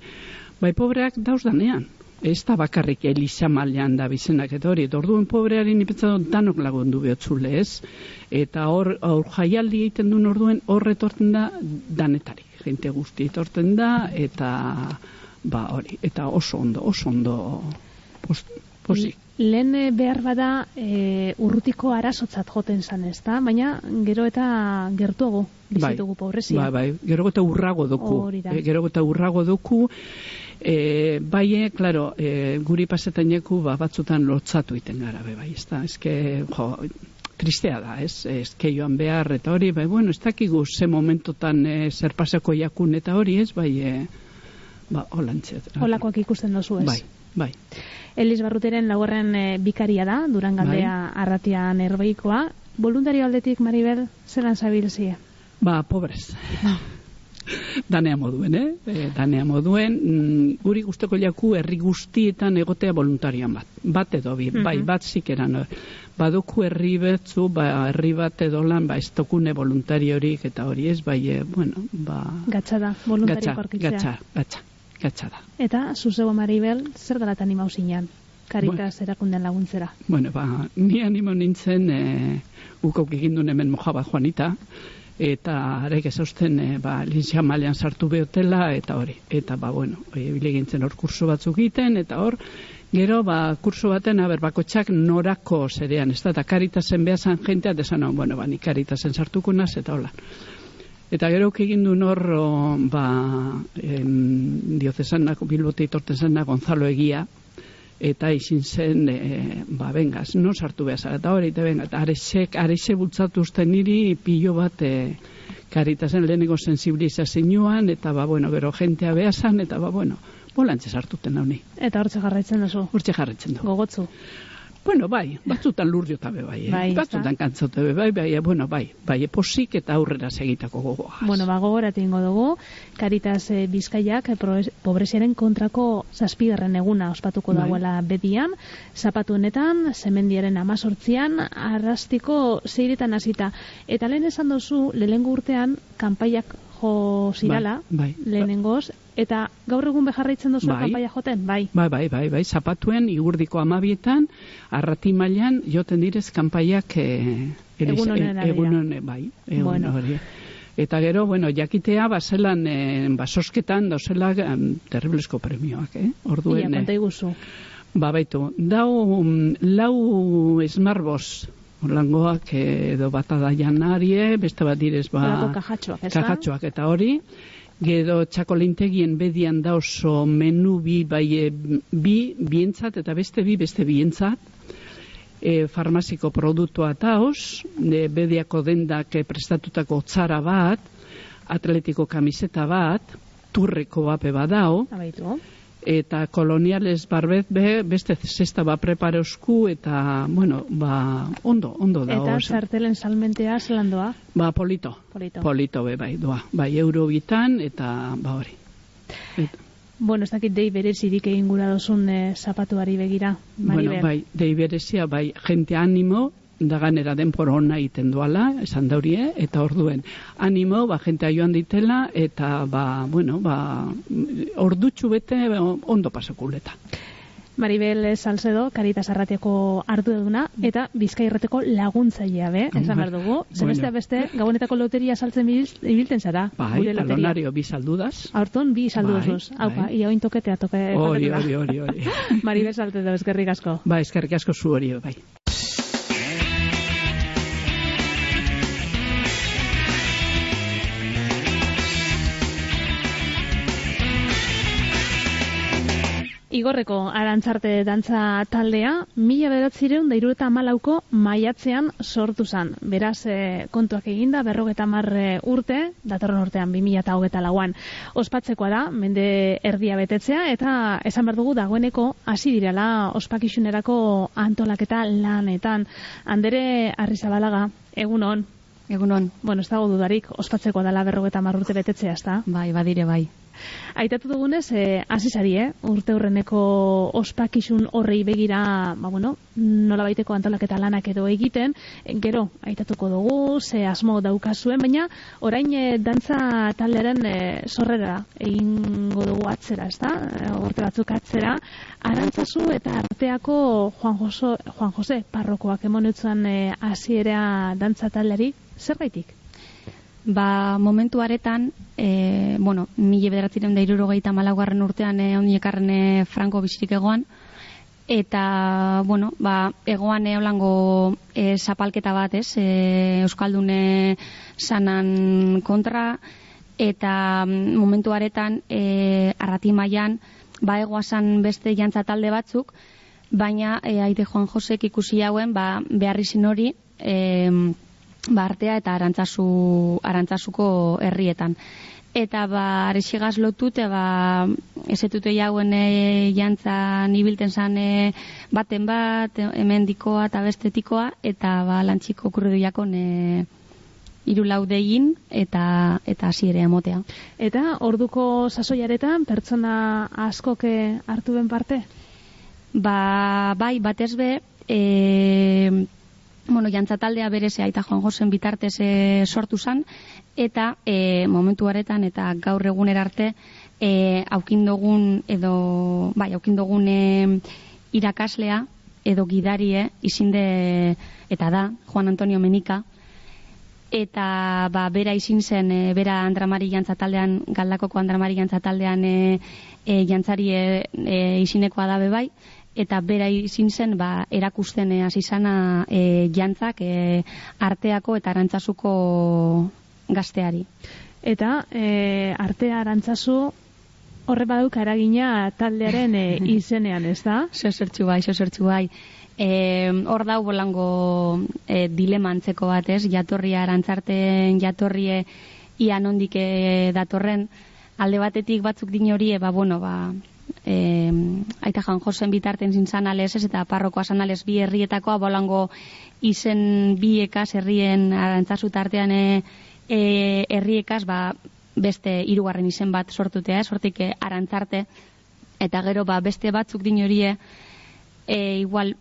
Bai, pobreak dauz danean. Ez da bakarrik eliza mailan da bizenak eta hori. Eta Orduan pobreari nipetza dut danok lagundu behotzule, ez? Eta hor, hor jaialdi egiten duen orduen hor etorten da danetarik. Gente guzti etorten da eta ba hori. Eta oso ondo, oso ondo post, posik. Lehen eh, behar bada e, urrutiko arazotzat joten zan ez da, baina gero eta gertuago bizitugu pobrezia. Bai, bai, gero eta urrago da. E, gero eta urrago duku, e, bai, klaro, e, guri pasetaneku ba, batzutan lotzatu iten gara, be, bai, ez da, eske, jo, tristea da, ez, eske joan behar eta hori, bai, bueno, ez dakigu ze momentotan e, zer pasako jakun eta hori, ez, bai, e, ba, holantxet. Holakoak ikusten dozu ez. Bai, bai. Elis Barruteren laugarren e, bikaria da, Durangaldea Bai. arratian erbeikoa. Voluntario aldetik, Maribel, zelan zabilzie? Ba, pobrez. [LAUGHS] danea moduen, eh? E, danea moduen, mm, guri guzteko jaku herri guztietan egotea voluntarian bat. Bat edo bi, Mhm. bai, bat zikeran. eh. Baduku herri betzu, ba, herri bat edo lan, ba, ez tokune voluntariorik eta hori ez, bai, e, bueno, ba... Gatza da, Gatza, voluntario arkitzea. gatza, gatza, gatza da. Eta, zuzego Maribel, zer dalatan imau zinean? Karitas erakunden laguntzera. Bueno, ba, ni animo nintzen, e, ukok egin duen hemen mojaba Juanita, eta arek ezausten, e, ba, lintzia malean sartu behotela, eta hori. Eta, ba, bueno, e, bile gintzen hor kurso batzuk egiten, eta hor, gero, ba, kurso baten, aber, bakotxak norako zerean, ez da, eta karitasen behazan jentea, desan, no, bueno, ba, ni karitasen sartuko naz, eta hola. Eta gero egin du nor, o, ba, em, diocesanako, bilbote itorten zena, Gonzalo Egia, eta izin zen, e, ba, bengaz, no sartu behar zara, eta hori, eta benga, eta aresek, arese bultzatu uste niri pilo bat e, karitazen lehenengo sensibilizazioan, eta ba, bueno, gero jentea behazan, eta ba, bueno, bolantze sartuten hau ni, Eta hortze jarraitzen duzu. urtxe jarretzen du. Gogotzu. Bueno, bai, batzutan lurdiota be bai, eh? Bai, batzutan kantzote be bai, bai, bueno, bai, bai, posik eta aurrera segitako gogoa. Bueno, ba, gogoratu ingo dugu, eh, Bizkaiak eh, pro- pobreziaren kontrako zazpigarren eguna ospatuko Bai. dagoela betian, zapatu honetan, zemendiaren amazortzian, arrastiko zeiretan hasita. Eta lehen esan dozu, lehengo urtean, kanpaiak jo zirala, Bai, bai. lehenengoz, eta gaur egun bejarraitzen dozu Bai. kanpaia joten, bai. Bai, bai, bai, bai, zapatuen igurdiko amabietan, arrati mailan joten direz kanpaiak e, Egun honen arira. egun honen, bai, egun Bueno. hori. Eta gero, bueno, jakitea, baselan, e, basosketan, dauzela, em, terriblesko premioak, eh? Ia, Orduen, konta eh, iguzu. ba, baitu, dau, mm, lau esmarbos, orlangoak edo bata da janarie, beste bat direz, ba... Kajatxoak? Kajatxoak eta hori, gero txakolintegien bedian da oso menu bi, bai, e, bi, bientzat eta beste bi, beste bientzat, e, farmaziko produktua dauz, e, bediako dendak e, prestatutako tzara bat, atletiko kamiseta bat, turreko bape badao, Abaitu. Eta koloniales barbet be, beste zesta ba prepareusku eta, bueno, ba, ondo, ondo da. Eta txartelen salmentea zelan doa? Ba, polito. Polito. Polito be, bai, doa. Bai, euro bitan, eta, ba, hori. Et, Bueno, ez dakit dei berezirik egin gura dozun eh, zapatuari begira, Maribel. bueno, bai, dei berezia, bai, jente animo, da ganera denpor ona iten duala, esan daurie, eta orduen animo, ba, jentea joan ditela, eta, ba, bueno, ba, ordutxu bete ondo pasakuleta. Maribel Salcedo, Caritas Arratiako arduduna eta Bizkairreteko laguntzailea be, esan behar dugu. Bueno. Zenbestea beste, gabonetako loteria saltzen bil- ibiltzen zara, Bai, talonario bi saldudaz. Aurton bi saldu Bai. Haupa, bai. ia oin toketea toke. Hori, hori, hori. [LAUGHS] Maribel Salcedo, eskerrik asko. Ba, eskerrik asko zu hori, bai. Igorreko arantzarte dantza taldea, mila beratzireun da irureta amalauko maiatzean sortu zan. Beraz, e, kontuak eginda, berrogeta marre urte, datorren urtean, 2000 eta hogeta lauan. Ospatzekoa da, mende erdia betetzea, eta esan behar dugu dagoeneko hasi direla ospakisunerako antolaketa lanetan. Andere Arrizabalaga, egun on. Egunon, Bueno, ez dago dudarik, ospatzeko dela berrogeta marrurte betetzea, ez da? bai, badire bai. Aitatu dugunez, eh, azizari, eh? urte hurreneko ospakizun horrei begira, ba, bueno, nola baiteko antolaketa lanak edo egiten, gero, aitatuko dugu, ze asmo daukazuen, baina orain eh, dantza taldearen eh, sorrera egingo dugu atzera, ez da? Urte batzuk atzera, arantzazu eta arteako Juan, Joso, Juan Jose parrokoak emonetzen eh, hasiera dantza taldeari, zer gaitik? Ba, momentu aretan, e, bueno, mila bederatziren da irurogeita malagarren urtean e, oniekarren e, Franco bizirik egoan, eta, bueno, ba, egoan eolango e, zapalketa bat, ez, e, Euskaldune sanan kontra, eta mm, momentu aretan, e, arrati mailan ba, egoazan beste jantza talde batzuk, baina e, aide Juan Josek ikusi hauen, ba, beharrizin hori, e, ba, artea eta arantzazu, arantzazuko herrietan. Eta ba, arexigaz lotute, ba, esetute jauen e, jantzan ibilten zan e, baten bat, hemen dikoa eta bestetikoa, eta ba, lantxiko kurridu jakon e, iru laudegin eta eta hasi ere emotea. Eta orduko sasoiaretan pertsona askoke hartu ben parte? Ba, bai, batez be, e, bueno, jantza taldea bereze aita Juan Josen bitartez e, sortu zan, eta e, momentu haretan eta gaur egunera arte e, aukindogun edo, bai, aukindogun e, irakaslea edo gidarie izinde eta da, Juan Antonio Menika, eta ba, bera izin zen, e, bera Andramari jantza galdakoko Andramari jantza taldean e, e, jantzari e, e, izinekoa dabe bai, eta bera izin zen ba, erakusten e, hasi zana e, jantzak e, arteako eta arantzazuko gazteari. Eta e, artea arantzazu horre baduk eragina taldearen e, [LAUGHS] izenean, ez da? Zozertxu bai, zozertxu bai. E, hor dau bolango e, dilema antzeko bat, ez? Jatorria arantzarten jatorrie ia nondik datorren alde batetik batzuk din horie, ba, bueno, ba, e, aita jan josen bitarten zintzan ales ez, eta parrokoa zan ales bi herrietakoa bolango izen biekaz herrien arantzazu tartean e, e, herriekaz ba, beste hirugarren izen bat sortutea, sortik e, arantzarte eta gero ba, beste batzuk din horie e, igual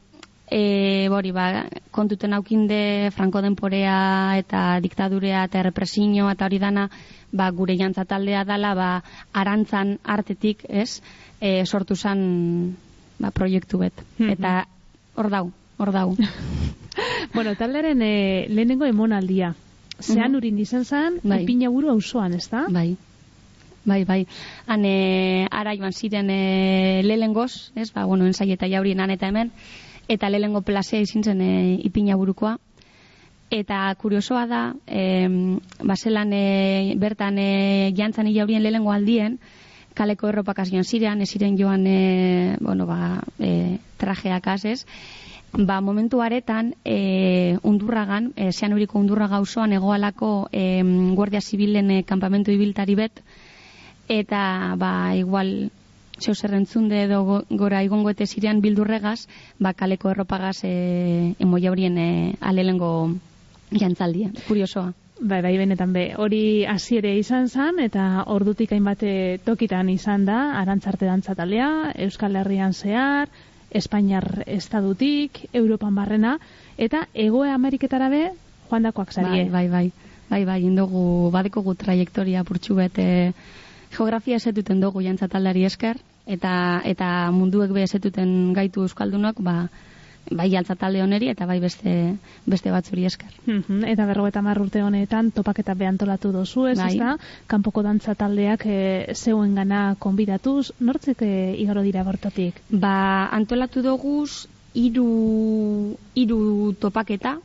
e, bori, ba, kontuten aukinde franko denporea eta diktadurea eta represio eta hori dana ba, gure jantza taldea dala ba, arantzan artetik, ez? E, sortu zan ba, proiektu bet. Mhm. Eta hor dau, hor dau. [LAUGHS] bueno, taldearen e, lehenengo emonaldia. Zean Mhm. urin izan zan, Bai. ipina buru auzoan, ez da? Bai. Bai, bai. Han e, ara joan ziren e, lehengoz, ez? Ba, bueno, ensai eta jaurien han eta hemen. Eta lehengo plazea izin zen e, ipina burukoa. Eta kuriosoa da, e, baselan e, bertan e, jantzan jaurien lehengo aldien, kaleko erropakaz joan ziren, ez ziren joan e, bueno, ba, e, trajeak azez, ba, momentu aretan e, undurragan, e, zean uriko undurraga osoan egoalako e, guardia zibilen e, kampamentu ibiltari bet, eta ba, igual zeu zerrentzunde edo go- gora igongoete zirean bildurregaz, ba, kaleko erropagaz e, emo jaurien e, alelengo jantzaldia, kuriosoa. Bai, bai, benetan be, hori hasiere izan zan, eta ordutik hainbate tokitan izan da, arantzarte dantza taldea, Euskal Herrian zehar, Espainiar estadutik, Europan barrena, eta Egoe Ameriketara be, joan dakoak zarie. Bai, bai, bai. Bai, bai, indogu, badekogu trajektoria purtsu bete geografia esetuten dugu jantzataldari esker, eta eta munduek be esetuten gaitu euskaldunok, ba, bai jantzatalde oneri eta bai beste, beste batzuri esker. Mhm, Eta berrogeta mar urte honetan topaketa behantolatu dozu, ez, Bai. da? Kanpoko dantza taldeak e, zeuen gana konbidatuz, nortzek e, igaro dira bortotik? Ba, antolatu doguz, hiru hiru topaketa,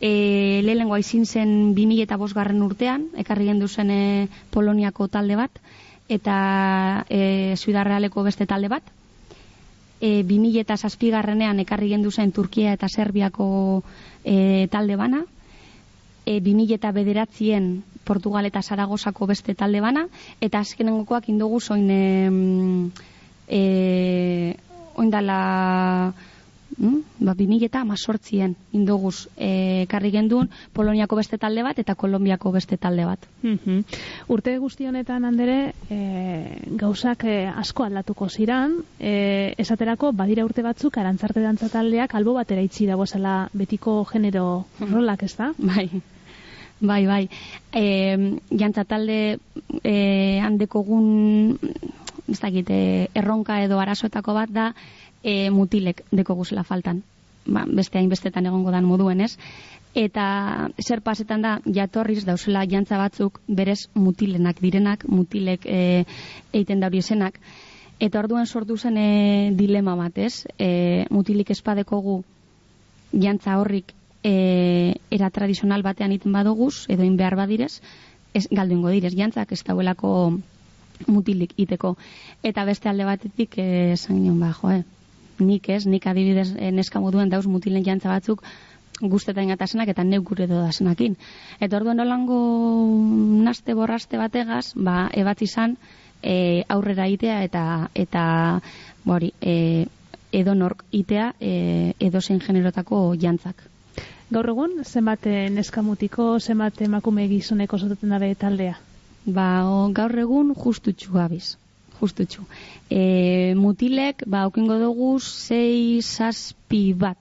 e, lehenengoa izin zen 2000 eta bosgarren urtean, ekarri gendu zen e, Poloniako talde bat, eta e, Zuidarrealeko beste talde bat. E, 2000 eta zazpigarrenean ekarri gendu zen Turkia eta Serbiako e, talde bana, e, 2000 eta bederatzien Portugal eta Zaragozako beste talde bana, eta azkenengokoak indogu zoin e, e, oindala mm? ba, 2000 eta amazortzien indoguz e, karri gendun Poloniako beste talde bat eta Kolombiako beste talde bat. Mhm. Urte guzti honetan handere e, gauzak e, asko aldatuko ziran, e, esaterako badira urte batzuk arantzarte dantza taldeak albo batera itxi dagoela betiko genero rolak, ez da? Bai, bai, bai. E, jantza talde e, handekogun ez dakit, erronka edo arazoetako bat da e, mutilek deko guzela faltan. Ba, beste hainbestetan egongo dan moduen, ez? Eta zer pasetan da, jatorriz dauzela jantza batzuk berez mutilenak direnak, mutilek e, eiten dauri esenak. Eta orduan sortu zen e, dilema bat, ez? E, mutilik espadekogu jantza horrik e, era tradizional batean iten badoguz, edo in behar badirez, ez, galdu direz, jantzak ez dauelako mutilik iteko. Eta beste alde batetik, esan nion, ba, jo, eh, nik ez, nik adibidez eh, neska moduen dauz mutilen jantza batzuk, guztetan ingatasenak eta neuk gure dodasenakin. Eta orduan nolango naste borraste bategaz, ba, ebatzi izan e, aurrera itea eta eta bori, e, edo nork itea e, edo zein generotako jantzak. Gaur egun, zenbat eh, neskamutiko, zenbat emakume gizoneko zotaten dabe taldea? Ba, o, gaur egun justutxu gabiz. Justutxu. E, mutilek, ba, okingo dugu, sei saspi bat.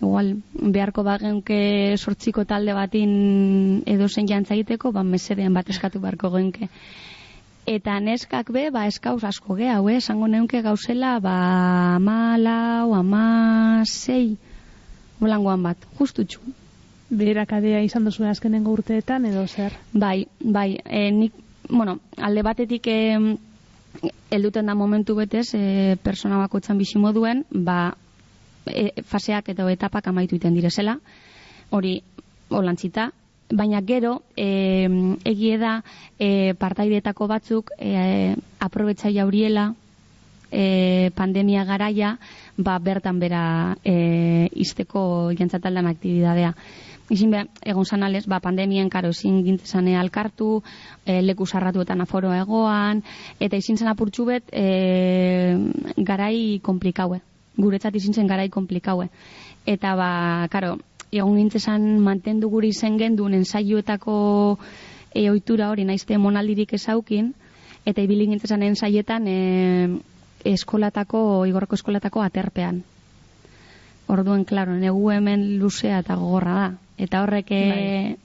Igual, beharko bagenke sortziko talde batin edo zen jantza egiteko, ba, mesedean bat eskatu beharko genke. Eta neskak be, ba, eskauz asko ge, hau, eh? esango neunke gauzela, ba, ama lau, ama sei, bolangoan bat, justutxu. Beherakadea izan duzu azkenengo urteetan edo zer? Bai, bai, e, nik, bueno, alde batetik e, elduten da momentu betez, e, persona bakoitzan bizi moduen, ba, e, faseak edo etapak amaitu iten direzela, hori holantzita, baina gero, e, egie da, e, partaidetako batzuk, e, aprobetsai jauriela, e, pandemia garaia, ba, bertan bera e, izteko jantzataldan aktibidadea. Izin be, egon zanales, ba, pandemien, karo, ezin gintzane alkartu, e, leku sarratuetan aforo egoan, eta izin zen apurtxu bet, e, garai komplikaue. Guretzat izin zen garai komplikaue. Eta, ba, karo, egon gintzezan mantendu guri zen gendun ensaiuetako e, oitura hori naizte monaldirik ezaukin, eta ibili gintzezan ensaietan e, eskolatako, igorreko eskolatako aterpean. Orduen, klaro, negu hemen luzea eta gogorra da. Eta horrek, bai.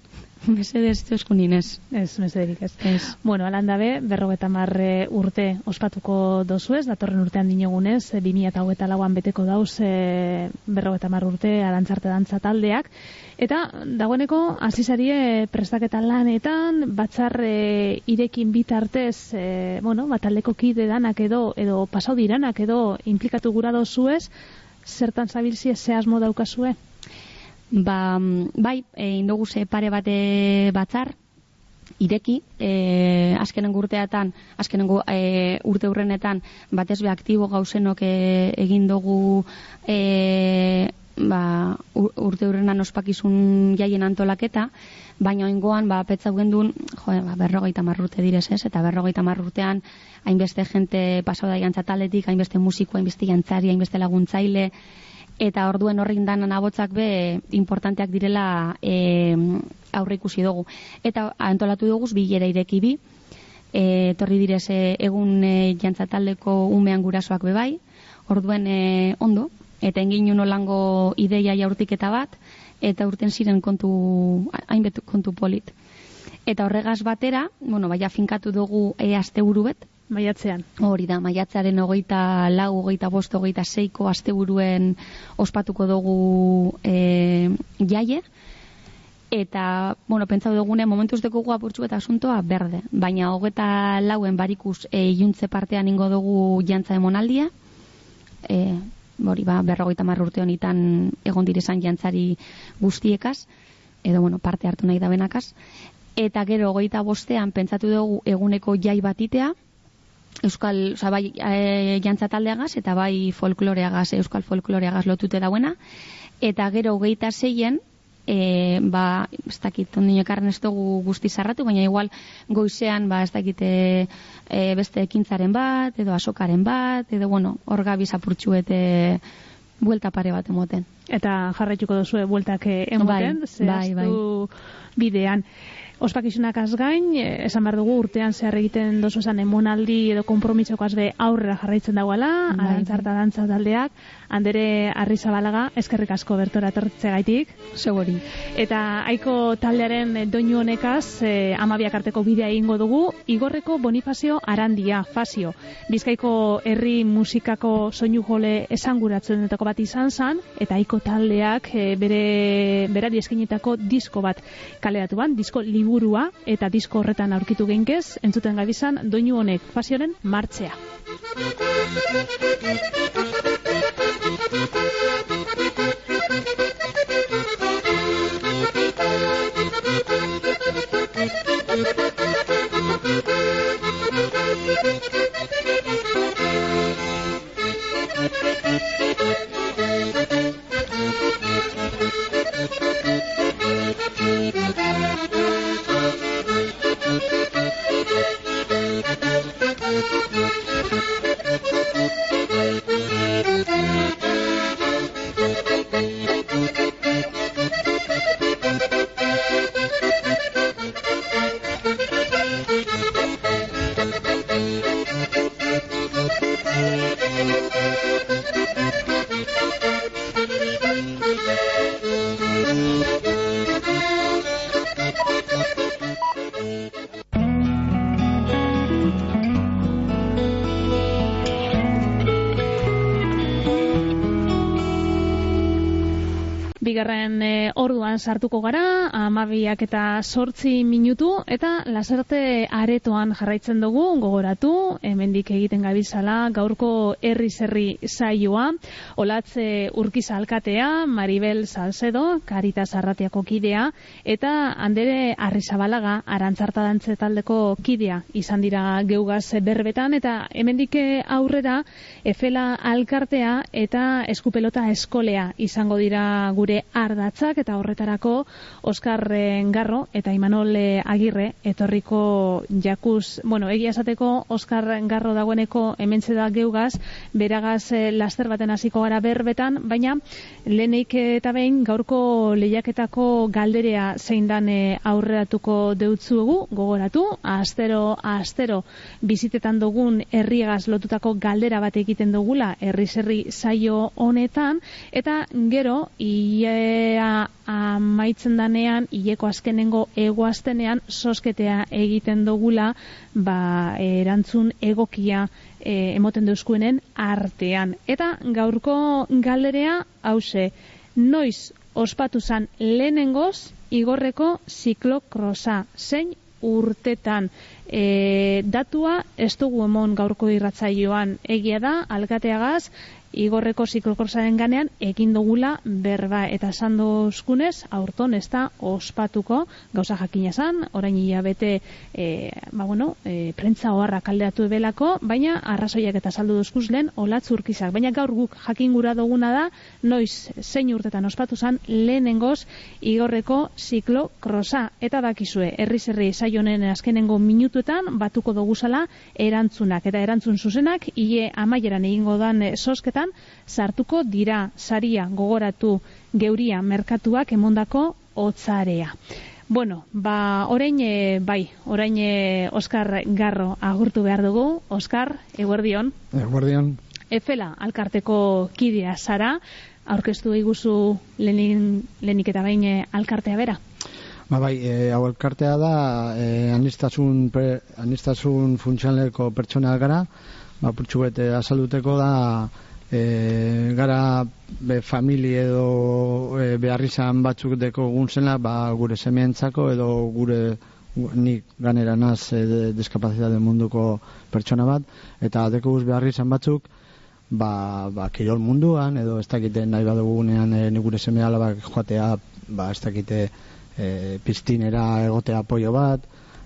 mesedez, txoskun inez. Ez, mesederik ez. ez. Bueno, alan dabe, berrogeta marre urte ospatuko dozu ez, datorren urtean dinogunez, 2000 eta hogeta lauan beteko dauz e, berrogeta marre urte arantzarte dantza taldeak. Eta dagoeneko azizarie prestaketa lanetan, batzar e, irekin bitartez, e, bueno, bataldeko kide danak edo, edo pasau diranak edo implikatu gura dozu ez, zertan zabilzie zehazmo daukazue? Ba, bai, e, indogu ze pare bate batzar, ireki, e, azkenengo urteatan, azkenengo e, urte hurrenetan, batez be aktibo gauzenok e, egin dugu e, ba, urte hurrenan ospakizun jaien antolaketa, baina oingoan, ba, petza gendun, jo, ba, berrogeita marrurte direz ez, eta berrogeita marrurtean, hainbeste jente pasau da jantzataletik, hainbeste musiko, hainbeste jantzari, hainbeste laguntzaile, eta orduen horrein danan abotzak be importanteak direla e, aurre ikusi dugu. Eta antolatu dugu bilera ireki bi, e, torri direz e, egun e, jantzataldeko umean gurasoak be bai, orduen e, ondo, eta engin nolango ideia jaurtiketa bat, eta urten ziren kontu, hainbet kontu polit. Eta horregaz batera, bueno, baina finkatu dugu e, aste bet, Maiatzean. Hori da, maiatzearen hogeita lau, hogeita bost, hogeita seiko asteburuen ospatuko dugu e, jaie. Eta, bueno, pentsau dugune, momentuz deko apurtxu eta asuntoa berde. Baina hogeita lauen barikuz e, juntze partean ingo dugu jantza emonaldia. E, hori ba, berrogeita marrurte honitan egon direzan jantzari guztiekaz. Edo, bueno, parte hartu nahi da benakaz. Eta gero, hogeita bostean, pentsatu dugu eguneko jai batitea, euskal, oza, bai e, jantza taldeagaz, eta bai folkloreagaz, euskal folkloreagaz lotute dauena, eta gero hogeita zeien, e, ba, ez dakit, ondino ekarren ez dugu guzti zarratu, baina igual goizean, ba, ez dakit, e, beste ekintzaren bat, edo asokaren bat, edo, bueno, hor gabiz apurtxuet, e, buelta pare bat emoten. Eta jarraituko duzue bueltak eh, emoten, Bai, zehaztu bai, bidean. Ospakizunak azgain, eh, esan behar dugu urtean zehar egiten dozu esan emonaldi edo kompromisoko azbe aurrera jarraitzen dagoela, Bai, arantzarta dantza taldeak, handere arrizabalaga, eskerrik asko bertora etortzegaitik. Seguri. Eta aiko taldearen doinu honekaz, eh, amabiak arteko bidea egingo dugu, igorreko Bonifazio Arandia, Fazio. Bizkaiko herri musikako soinu jole esanguratzen dutako bat izan zan, eta aiko taldeak eh, bere berari eskainetako disko bat kaleratu ban, disko liburua, eta disko horretan aurkitu geinkez, entzuten gabizan doinu honek Fazioren martzea. Bigarren e, orduan sartuko gara, amabiak eta sortzi minutu, eta lasarte aretoan jarraitzen dugu, gogoratu, hemendik egiten gabizala, gaurko herri zerri saioa, olatze urkiza alkatea, Maribel Salcedo, Caritas Arratiako kidea, eta handere arrizabalaga, arantzarta dantze taldeko kidea, izan dira geugaz berbetan, eta hemendik aurrera, efela alkartea eta eskupelota eskolea izango dira gure ardatzak eta horretarako Oskar eh, Garro eta Imanol eh, Agirre etorriko jakuz, bueno, egia esateko Oskar Garro dagoeneko hementze da geugaz, beragaz eh, laster baten hasiko gara berbetan, baina lehenik eta behin gaurko lehiaketako galderea zein dan aurreratuko deutzuegu, gogoratu, astero astero bizitetan dugun herriegaz lotutako galdera bat egiten dugula herri saio honetan eta gero ia amaitzen danean hileko azkenengo egoaztenean sosketea egiten dugula ba, erantzun egokia e, emoten deuskuenen artean. Eta gaurko galderea hause, noiz ospatu zan lehenengoz igorreko ziklokrosa, zein urtetan e, datua ez dugu emon gaurko irratzaioan egia da, alkateagaz, igorreko ziklokorsaren ganean egin dugula berba eta esan dozkunez aurton ez da ospatuko. Gauza jakina zan, orain hilabete e, ba bueno, e, prentza oharra kaldeatu ebelako, baina arrazoiak eta saldu dozkuz lehen olatz urkizak baina gaur guk jakin gura duguna da noiz zein urtetan ospatu zan lehenengoz igorreko ziklo eta bakizue, herri zerri saionen azkenengo minutuetan batuko duguzala erantzunak. Eta erantzun zuzenak hile amaieran egingo dan e, sosketan sartuko dira saria gogoratu geuria merkatuak emondako otzarea. Bueno, ba, orain, e, bai, orain e, Oskar Garro agurtu behar dugu. Oskar, eguerdion. Eguerdion. Efela, alkarteko kidea zara, aurkeztu eguzu lenin, lenik eta bain e, alkartea bera. Ba bai, e, hau elkartea da, e, anistasun, pre, anistasun funtzionaleko pertsona gara, ba, purtsu bete azalduteko da, e, gara be, famili edo e, beharrizan batzuk deko guntzena, ba, gure semeentzako edo gure gu- nik ganera naz e, de, munduko pertsona bat, eta deko guz beharrizan batzuk, ba, ba, kirol munduan, edo ez dakite nahi badugunean e, ni gure seme alabak joatea, ba, ez dakite e, piztinera egotea apoio bat,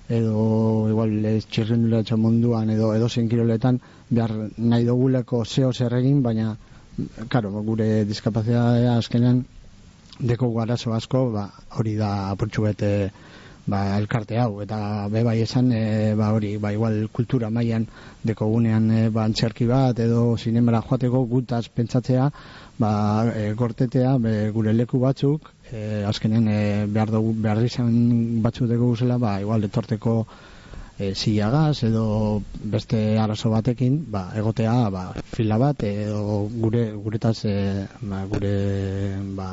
edo igual ez txirrindulatxo munduan edo edo zein kiroletan behar nahi duguleko zeo zer egin, baina karo, gure diskapazitatea azkenean deko garazo asko, ba, hori da apurtxu bete ba, elkarte hau. Eta be bai esan e, ba hori ba igual kultura mailan deko gunean e, ba antzerki bat edo sinemara joateko gutaz pentsatzea ba e, gortetea be, gure leku batzuk e, azkenean e, behar dugu behar izan batzu dugu zela ba igual etorteko e, zilagaz edo beste arazo batekin ba, egotea ba, fila bat edo gure guretaz e, ba, gure ba,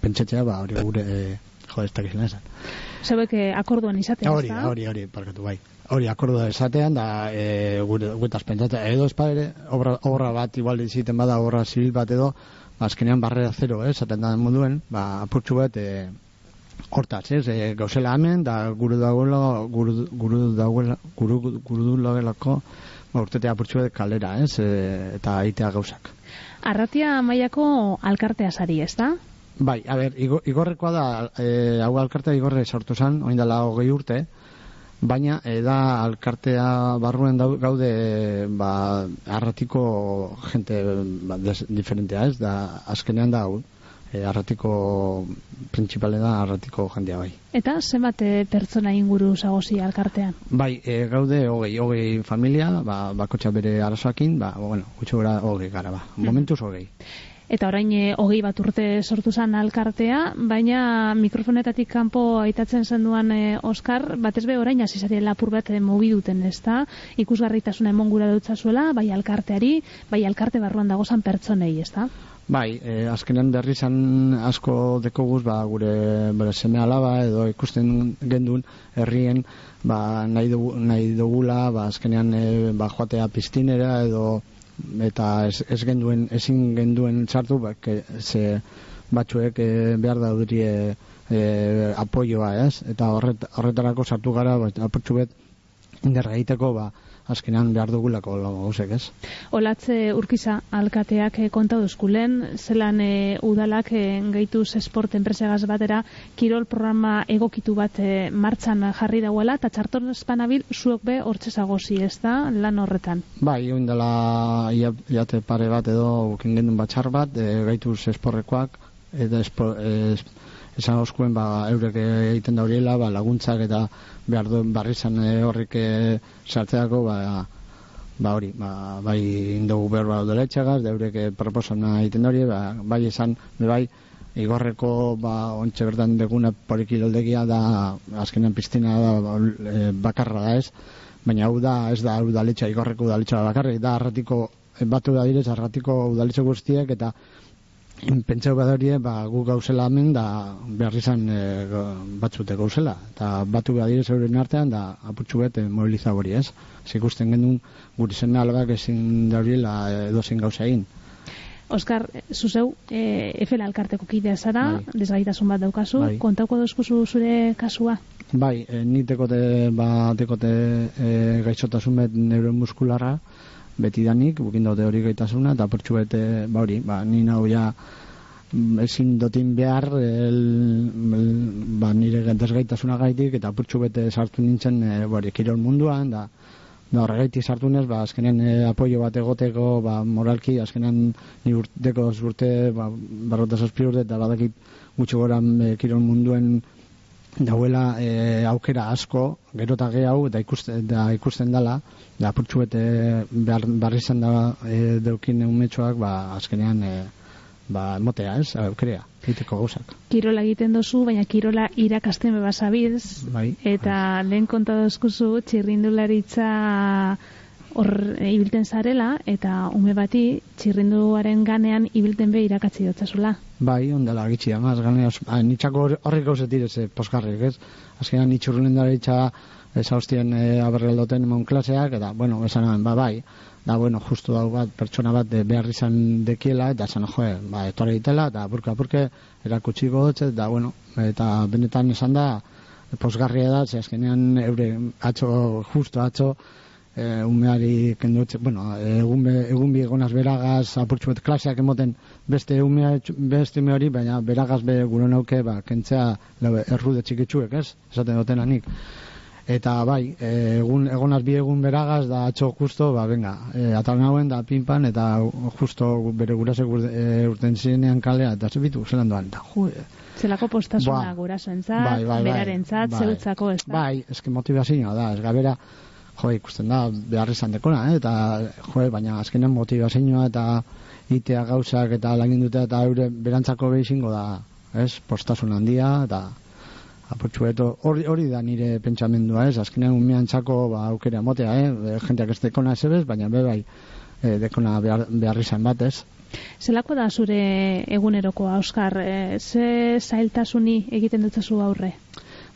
pentsatzea ba hori gure e, jo ez dakizena esan eh, akorduan izatea, Hori, ezta? hori, hori, parkatu bai. Hori akordua esatean da e, gure gutaz pentsatzen edo ez obra, obra bat igual iziten bada obra zibil bat edo azkenean barrera zero, eh, esaten da moduen, ba apurtxu bat e, hortaz, ez, e, gauzela hemen da guru dagoela guru guru dagoela guru guru dagoelako ba urtetea apurtxu bat kalera, ez, e, eta aitea gauzak. Arratia mailako alkartea sari, ezta? Bai, a ber, igo, igorrekoa da, e, hau alkartea igorre sortu zen, oin dela hogei urte, baina e, da alkartea barruen dau, gaude e, ba, arratiko jente ba, des, diferentea ez, da azkenean da hau, e, arratiko principale da arratiko jendea bai. Eta zenbat eh, pertsona inguru zagozi alkartean? Bai, e, gaude hogei, hogei familia, ba, bakotxa bere arazoakin, ba, bueno, gutxo gara hogei gara, ba, momentuz hogei. Eta orain eh, hogei bat urte sortu zen alkartea, baina mikrofonetatik kanpo aitatzen zenduan e, Oskar, batez be orain hasi zarien lapur bat e, mobi duten, ezta? Ikusgarritasuna emon gura dutzazuela, bai alkarteari, bai alkarte barruan dagozan pertsonei, ezta? Bai, e, azkenean berri izan asko dekoguz, ba, gure bere seme alaba edo ikusten gendun herrien, ba, nahi, dugu, nahi dugula, ba, azkenean e, ba, joatea piztinera edo eta ez, ez genduen, ezin genduen sartu, ba, ke, ze batzuek e, behar da duri e, e, apoioa, ez? Eta horret, horretarako sartu gara, ba, apurtxu bet, indarra egiteko, ba, azkenean behar dugulako gauzek, ez? Olatze urkiza alkateak eh, konta duzkulen, zelan eh, udalak eh, gehituz esport enpresegaz batera, kirol programa egokitu bat eh, martxan jarri dauela, eta txartor espanabil zuok be hortze zagozi, ez da, lan horretan. Bai, oin dela ia- iate pare bat edo gendun batxar bat, e, gaituz esporrekoak, eta espo, es, esan oskuen ba, eurek egiten da horiela, ba, laguntzak eta behar duen barri izan e, horrik e, sartzeako, ba, ba hori, ba, bai indogu behar ba dela etxagaz, da eurek e, proposana egiten hori, ba, bai esan, bai, igorreko ba, ontxe bertan deguna porikiloldegia da, azkenean piztina da e, bakarra da ez, baina hau da, ez da udaletxa, igorreko udaletxa bakarrik, da arratiko, batu da direz, arratiko udaletxa guztiek, eta pentsau badarie, ba, gu gauzela hemen, da behar izan e, go- batzute gauzela, eta batu badirez euren artean, da apurtxu bet e, mobiliza hori ez. Ez ikusten genuen guri zen albak ezin da horiela edozein gauza egin. Oskar, zuzeu, e, efela alkarteko kidea zara, Bai. desgaitasun bat daukazu, Bai. kontauko dauzkuzu zure kasua? Bai, e, ni tekote, ba, tekote e, gaixotasun bet neuro muskularra, beti danik, bukin daute hori gaitasuna, eta pertsu bete, ba hori, ba, ni nau ja mm, ezin dotin behar el, el, ba, nire desgaitasuna gaitik, eta pertsu bete sartu nintzen, e, ba, hori, kirol munduan, da, da horregaitik sartu nez, ba, azkenean e, apoio bat egoteko, ba, moralki, azkenean ni urteko urte, ba, barrota zazpi urte, eta badakit gutxi gora e, kirol munduen dauela e, aukera asko, gero eta gehiago, eta ikusten, da, ikusten dela, da apurtxu bete behar, barri izan da e, deukin umetxoak, ba, azkenean, e, ba, motea, ez, aukera, egiteko gauzak. Kirola egiten dozu, baina kirola irakasten beba zabiz, Bai. eta lehen konta dozkuzu txirrindularitza hor ibilten zarela, eta ume bati txirrinduaren ganean ibilten be irakatzi dotzazula. Bai, ondala gitxi, amaz, gane, nitxako horrek gauzet ez, poskarrik, ez? Azkenean nitxurrunen dara itxa, ez e, aberreldoten emon klaseak, eta, bueno, esan ba, bai, da, bueno, justu dau bat, pertsona bat e, behar izan dekiela, eta esan, joe, ba, etore ditela, eta burka, burke, erakutsi gotz, eta, bueno, eta benetan esan da, posgarria da, ze azkenean eure atxo, justo atxo, e, umeari kendutxe, bueno, egun, be, egun bi egonaz beragaz apurtxu bet klaseak emoten beste umea, beste ume hori, baina beragaz be gure nauke, ba, kentzea lau, errude txikitsuek, ez? Esaten duten anik. eta bai, egun, egonaz bi egun beragaz, da atxo justo, ba, venga, e, atal nauen, da pinpan, eta justo bere gurasek urte, e, urten zirenean kalea, eta zebitu, zelan doan, eta e, Zelako postasuna Ba. gurasoentzat, Bai, bai, bai. berarentzat, Bai. zeutzako, ez da? Bai, eske motivazioa da, ez gabera, jo, ikusten da, behar izan dekona, eh? eta, jo, baina azkenean motivazioa eta itea gauzak eta laginduta eta eure berantzako behizingo da, ez, postasun handia, eta apurtxu eto, hori, hori da nire pentsamendua, ez, azkenean umean txako, ba, aukera motea, eh? jenteak ez dekona ez baina be bai, eh, dekona behar, behar izan bat, ez? Zelako da zure egunerokoa, Oskar? E, ze zailtasuni egiten dutzazu aurre?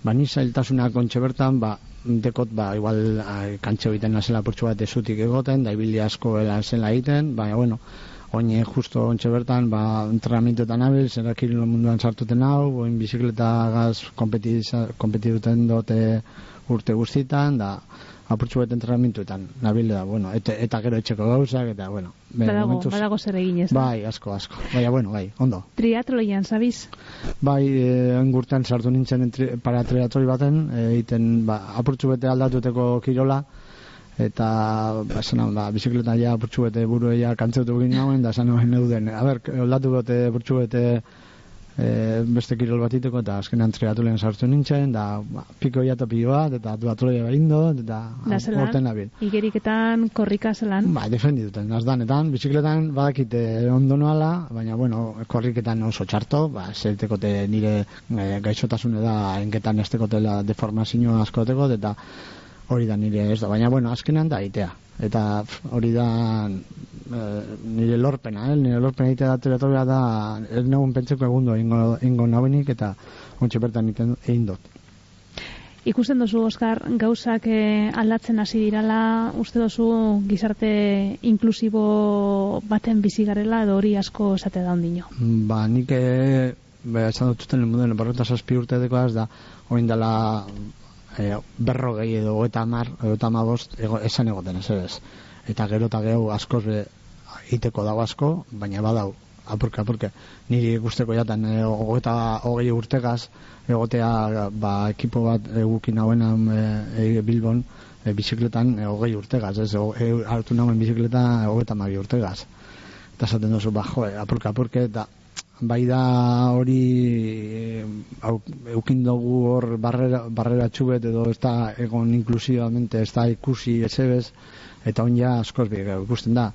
ba ni zailtasuna kontxe bertan, ba, dekot, ba, igual a, kantxe egiten nazela portxu bat ezutik egoten, da ibili asko ela zela egiten, baina, bueno, oine justo ontxe bertan, ba, entrenamentuetan abil, zera munduan sartuten hau, oin bizikleta gaz kompetiduten dote urte guztitan, da, apurtxu bat entrenamentuetan, nabil da, bueno, eta, eta gero etxeko gauzak, eta, bueno, Badago, momentuz- badago zer egin ez da? Bai, asko, asko. Baina, bueno, bai, ondo. Triatloian, zabiz? Bai, e, engurtean sartu nintzen entri, para triatloi baten, e, egiten ba, apurtxu bete aldatuteko kirola, eta ba, esan hau, ba, bizikleta ja apurtxu bete buru ja kantzeutu egin nauen, da esan hauen neuden. A ber, aldatu bete apurtxu bete e, beste kirol bat iteko, eta azkenean triatloian sartu nintzen, da ba, piko ja eta pilo bat, eta duatloia behin dut, eta horten nabil. Igeriketan, korrika zelan? Ba, defendituten, nazdanetan, bizikletan badakite ondo noala, baina, bueno, korriketan oso txarto, ba, zeltekote nire e, gaixotasune da, enketan estekotela deformazio askoteko, eta hori da nire ez da, baina, bueno, azkenan da itea. Eta hori da e, nire lorpena, eh? nire lorpena itea da teratoria da, ez negun pentseko egundo ingo, ingo nabenik, eta ontsi bertan egin dut. Ikusten dozu, Oskar, gauzak eh, aldatzen hasi dirala, uste dozu gizarte inklusibo baten bizi garela, edo hori asko esate da ondino. Ba, nik e, ba, esan dut zuten lemuden, berrota zazpi urte dekoaz da, oin dela e, berrogei edo eta edo eta amabost, ego, esan egoten ez ez. Eta gero eta gehu askoz be, iteko dago asko, baina badau, apurka, apurka. Niri guzteko jatan, e, eta hogei urtegaz, egotea, ba, ekipo bat egukin hauenan e, e, Bilbon, e, bizikletan e, hogei urtegaz, ez, e, hartu nauen bizikleta hogei eta mabi urtegaz eta esaten duzu, ba, jo, apurka, apurka, eta bai da hori eh, eukin dugu hor barrera, barrera txubet edo ez da egon inklusivamente, ez da ikusi esebez, eta on ja askoz bi ikusten da.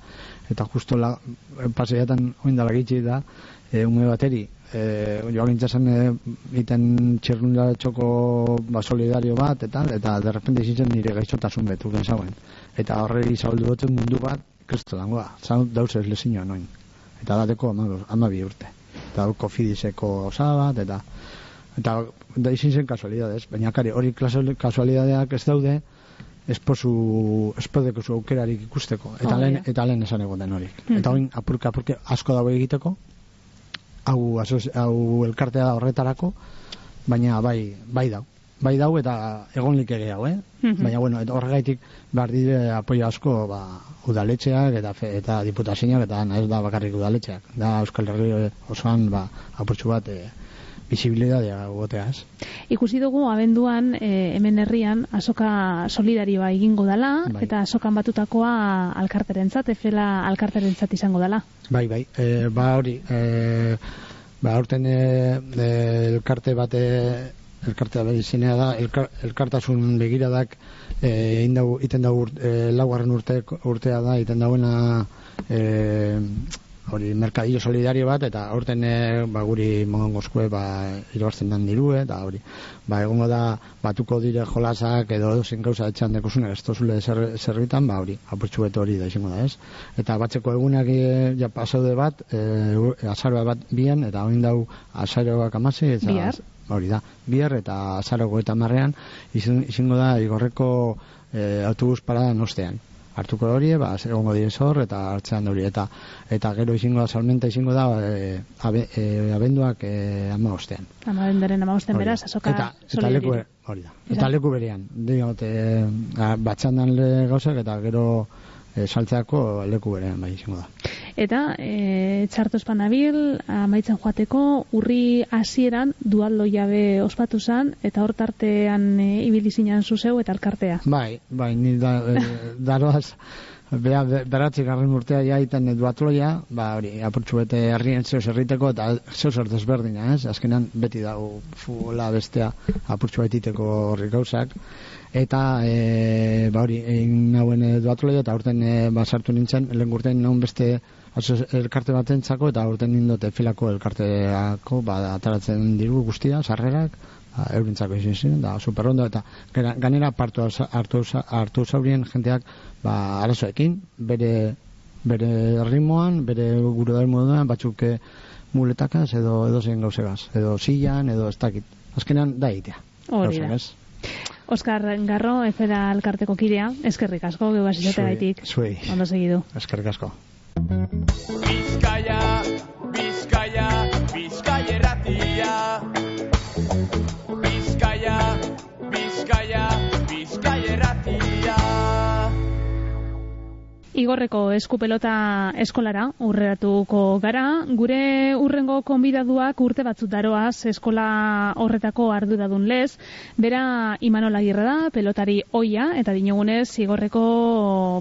Eta justo la, paseiatan oin dala gitxi da, e, ume bateri, e, joan gintzazen e, iten txerrundara txoko ba, solidario bat, eta eta derrepende izitzen nire gaixotasun betu genzauen. Eta horreri zabaldu dut mundu bat, kristo dangoa, zan dauz ez lezinoa noin. Eta dateko ama, amabi urte. Eta hau kofidiseko osa bat, eta eta da izin zen kasualidades, baina kari hori kasualidadeak ez daude, esposu espodeko zu aukerarik ikusteko eta Oh, lehen ja. eta lehen esan egoten hori. Mhm. Eta orain apurka apurka asko dago egiteko. Hau hau elkartea da horretarako, baina bai bai dau. Bai dau eta egon like gehiago, eh? Mhm. Baina bueno, eta horregaitik behar dire apoio asko ba, udaletxeak eta fe, eta diputazioak eta ez da bakarrik udaletxeak. Da Euskal Herri osoan ba apurtxu bat e, bisibilitatea gotea, ez? Ikusi dugu abenduan e, hemen herrian azoka solidarioa egingo dela Bai. eta azokan batutakoa alkarterentzat, efela alkarterentzat izango dela. Bai, bai, e, ba hori, e, ba aurten e, elkarte bate elkartea bai izenea da, elkar, elkartasun begiradak e, egin dau, iten dau e, laugarren urte, urtea da, iten dauena e, hori merkadillo solidario bat eta aurten e, ba, guri mogongozkue ba, irabazten dan dirue eta hori. Ba, egongo da batuko dire jolasak edo zen gauza etxan dekozune ez tozule zer, zerbitan ba hori apurtxu beto hori da izango da ez? Eta batzeko egunak e, ja pasaude bat e, azaroa bat bian eta oin dau azaroak amasi eta Bihar. hori da, bihar eta azaroko eta marrean izan, izango da igorreko e, autobus paradan ostean hartuko hori, ba, egongo dire hor eta hartzean hori eta eta gero izango da salmenta izango da e, abe, e, abenduak e, ama ostean Amabendaren amabosten Hori da. beraz, azoka eta, eta leku, hori da. Eta- leku berean, diot, e, batxandan le gauzak eta gero e, saltzeako leku berean bai izango da. Eta e, txartos panabil, amaitzen joateko, urri hasieran dualdo jabe ospatu zan, eta hor tartean e, ibili zinan zuzeu eta elkartea. Bai, bai, ni da, e, daroaz, bera, be- beratzi garren urtea ja iten duatloia, ba, hori, apurtxu bete herrien zeo zerriteko, eta zer desberdina, ez? Azkenan beti dago futbola bestea apurtxu baititeko horri gauzak. Eta, e, ba, hori, egin nauen e, duatloia, eta aurten e, ba, sartu nintzen, lehen urtean naun beste aso- elkarte batentzako eta aurten nindote filako elkarteako, ba, ataratzen diru guztia, sarrerak, ba, eurentzako izin zen, da, superondo, eta ganera partu hartu, hartu, zaurien jenteak, ba, arazoekin, bere, bere ritmoan, bere gure moduan, batzuk eh, muletakaz edo edo zen gauzegaz, edo sillan, edo ez dakit. Azkenean da egitea. Hori da. Oskar Garro, efera elkarteko kidea, eskerrik asko, gehu Zuei, gaitik. zuei. Ondo segidu. Eskerrik asko. Bizkaia, Bizkaia, Bizkaia erratia. Bizkaia, Bizkaia, Bizkaia erratia. Igorreko eskupelota eskolara urreratuko gara. Gure urrengo konbidaduak urte batzut daroaz eskola horretako arduradun lez. Bera Imanol Agirre da, pelotari oia, eta dinogunez Igorreko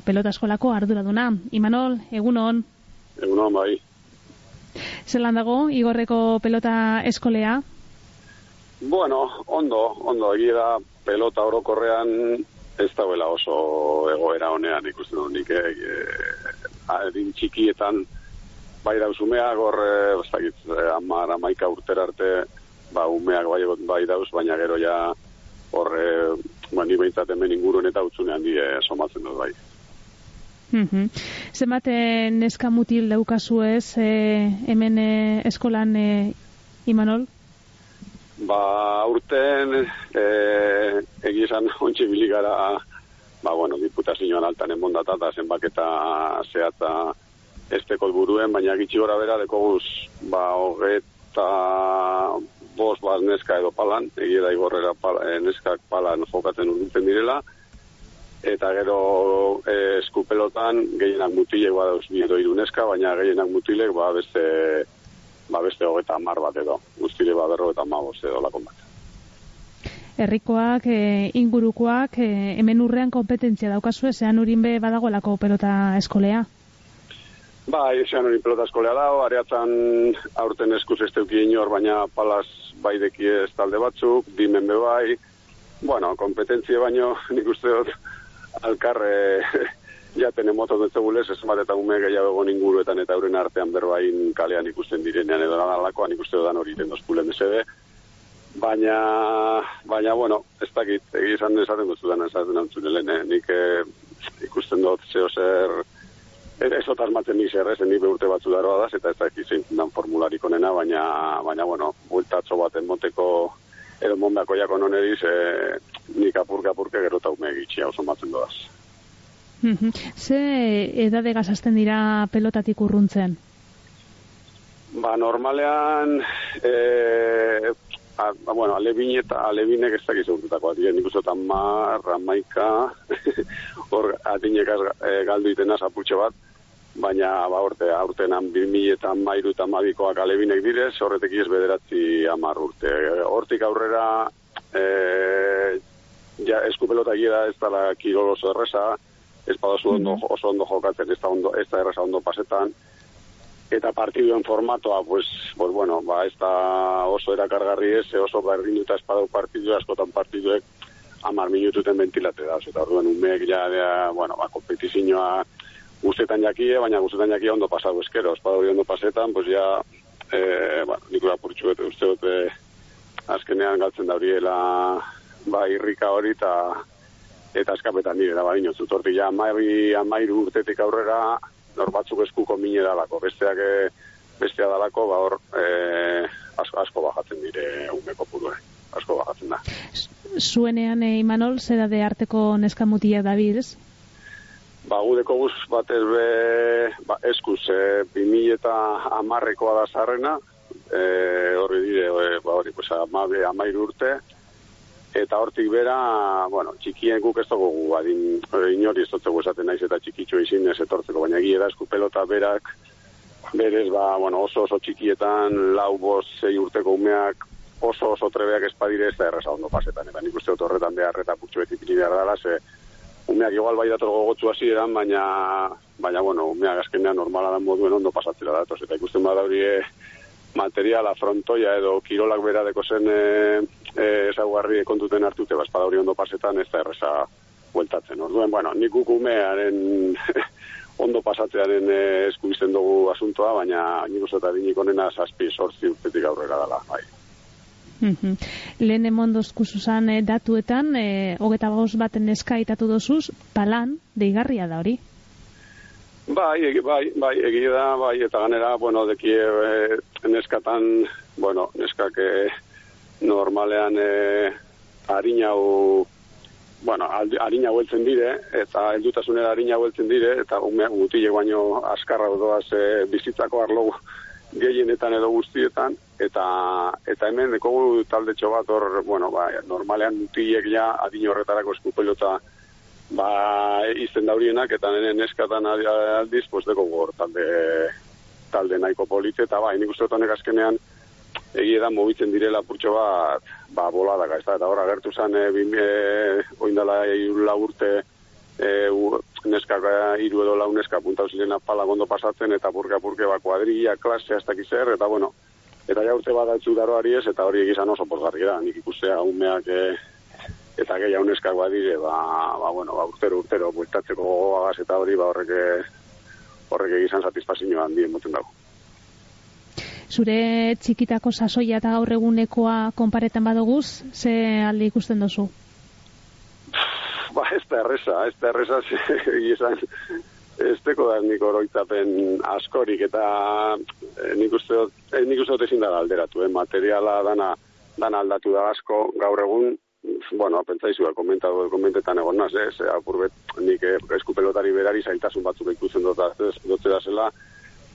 pelota eskolako arduraduna. Imanol, egunon, Egunon, bai. zelan dago Igorreko pelota eskolea? Bueno, ondo, ondo, egia da pelota orokorrean ez dauela oso egoera honean ikusten dut nik, eh, eh, adin txikietan bai dauz umeak hor, eh, eh, amar, amaika urtera arte, ba, umeak bai, bai dauz, baina gero ja hor, eh, ba, ni behintzat hemen inguruen eta utzunean die somatzen dut bai. Mhm. Zenbat eh, neska mutil daukazu ez eh, hemen eh, eskolan eh, Imanol? Ba, urten, e, egia esan ontsi bili gara, ba, bueno, diputazioan altan emondata eta zenbaketa zehatza esteko buruen, baina gitxi gora bera dekoguz, ba, hogeta bos bat neska edo palan, egia igorrera pala, e, neskak palan jokatzen urbiltzen direla, eta gero e, eskupelotan gehienak mutilek badauz bi edo hiru neska, baina gehienak mutilek ba beste ba beste hogeta hamar bat edo, guztire ba berro eta magoz edo lakon bat. Herrikoak, eh, ingurukoak, eh, hemen urrean kompetentzia daukazu, zean urin badagoelako pelota eskolea. Ba, esan hori pelota eskolea dago, areatzen aurten eskuz ez teuki inor, baina palaz bai deki ez talde batzuk, dimen be bai, bueno, kompetentzia baino, [LAUGHS] nik uste dut, alkarre jaten emoto dut zegulez, ez bat eta ume gehiago inguruetan eta euren artean berbain kalean ikusten direnean edo nalakoan ikuste dudan hori den dozkulen mesede. Baina, baina, bueno, ez dakit, egi izan esaten dut zudan esaten antzun helen, eh? nik eh, ikusten dut zeo zer, ez ez otas maten nik zer, nik urte batzu daroa da, eta ez dakit zein dan formularik onena, baina, baina, bueno, bueltatxo baten moteko, edo monbako jako noneriz, eh, nik apurke apurke gero eta ume egitxia oso matzen doaz. Mhm. Ze edade gazazten dira pelotatik urruntzen? Ba, normalean, e, a, ba, bueno, alebin eta alebinek ez dakiz urtetakoa, dira, nik uste tamar, amaika, [LAUGHS] hor atinek e, galdu iten apurtxe bat, baina, ba, orte, aurtenan 2000 eta mairu eta mabikoak alebinek direz, horretek ez bederatzi amar urte. Hortik aurrera, e, ja, eskupelota gira ez dala kirol oso erresa, ez badazu ondo, oso ondo jokatzen, ez da, ondo, ez da erresa ondo pasetan, eta partiduen formatoa, pues, pues bueno, ba, ez da oso erakargarri ez, oso berdinduta espadau partidu askotan partiduek amar minututen ventilate da, eta orduan umeek ja, ja bueno, ba, kompetizioa guztetan jakie, baina guztetan jakie ondo pasau eskero, espadau ondo pasetan, pues ja, eh, bueno, nik apurtxu bete uste dute azkenean galtzen da horiela ba, irrika hori eta eta eskapetan nire da baino zutortik ja amairi, amairu urtetik aurrera nor batzuk eskuko mine dalako, besteak eh, bestea dalako, ba hor eh, asko, asko bajatzen dire umeko purue, asko bajatzen da. Zuenean, e, Imanol, zera de arteko neska mutia dabilz? Ba, gudeko guz batez be, ba, eskuz, e, 2000 eta amarrekoa da zarrena, e, horri dire, e, ba, hori, pues, amairu urte, eta hortik bera, bueno, txikien guk ez dugu adin eh, inori ez dutzeko esaten naiz eta txikitxo izin ez etortzeko, baina egia da pelota berak berez ba, bueno, oso oso txikietan lau bost zei urteko umeak oso oso trebeak espadire ez da erresa ondo pasetan, eta nik uste dut horretan behar eta putxu beti behar dela, ze umeak igual bai dator gogotzu hasieran, baina, baina, bueno, umeak azkenean normala da moduen ondo pasatzera datoz, eta ikusten bada hori eh, materiala, frontoia edo kirolak beradeko zen e, e, ezaguarri kontuten hartute, baspada hori ondo pasetan, ez da erresa bueltatzen. Orduen, bueno, nik ukumearen [LAUGHS] ondo pasatzearen e, esku dugu asuntoa, baina nik uste eta dinik onena zazpi sortzi urtetik aurrera dela, bai. Mhm. Lehen emondoz kusuzan eh, datuetan, eh, hogeta baten neska itatu dozuz, palan, deigarria da hori. Bai, egi, bai, bai, egia da, bai, eta ganera, bueno, deki e, neskatan, bueno, neskak e, normalean e, harinau, bueno, aldi- harina hueltzen dire, eta heldutasunera harina hueltzen dire, eta ume, mutile baino askarra doaz e, bizitzako arlo gehienetan edo guztietan, eta eta hemen dekogu taldetxo bat hor, bueno, ba, normalean mutilek ja adin horretarako eskupelota ba, izten daurienak, eta nire neskatan aldiz, pues deko hor talde, talde nahiko polite, eta bai, nik uste honek azkenean, egia da mobitzen direla purtxo bat, ba, boladaka, ez da, eta hor agertu zen, e, bim, e, oindala irula urte, e, u, neskak hiru edo lau neska puntau ziren apala gondo pasatzen, eta purke ba, kuadrilla, klase, hasta zer, eta bueno, eta ja urte bat altzu daroari ez, eta hori egizan oso pozgarri da, nik ikustea umeak e, eta gehiago neskak badire, ba, ba, bueno, ba, urtero, urtero, bueltatzeko gogoagaz eta hori, ba, horrek, e, horrek egizan satisfazio handien moten dago. Zure txikitako sasoia eta gaur egunekoa konparetan badoguz, ze alde ikusten dozu? Ba, ez da erresa, ez da erresa, izan, [LAUGHS] ez teko da nik oroitzapen askorik, eta eh, nik uste dut, eh, nik uste dut ezin da alderatu, eh? materiala dana, dana aldatu da asko, gaur egun, bueno, pentsaizua, komentatu, komentetan egon naz, ez, eh, apurbet, nik eh, eskupelotari berari zailtasun batzuk ikusten dut, da zela,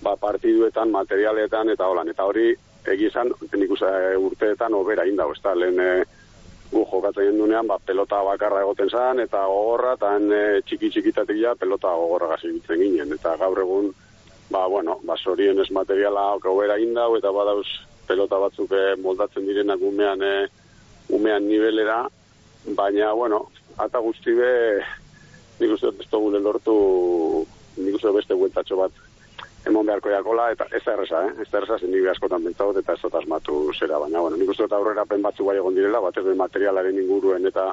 ba, partiduetan, materialetan, eta holan, eta hori, egizan, nik uste eh, urteetan, obera indau, ez da, lehen, eh, gu jokatzen dunean, ba, pelota bakarra egoten zan, eta gogorra, eta e, txiki txikitatik ja, pelota gogorra gazibitzen ginen. Eta gaur egun, ba, bueno, ba, sorien ez materiala gaubera indau, eta badauz pelota batzuk e, moldatzen direnak umean, e, umean nivelera, baina, bueno, ata guzti be, nik uste dut ez lortu, nik uste beste bueltatxo bat emon beharko jakola, eta ez da erresa, eh? ez da erresa, nire askotan pentsaut, eta ez dut asmatu zera, baina, bueno, nik uste dut aurrera pen batzu bai egon direla, bat ez materialaren inguruen, eta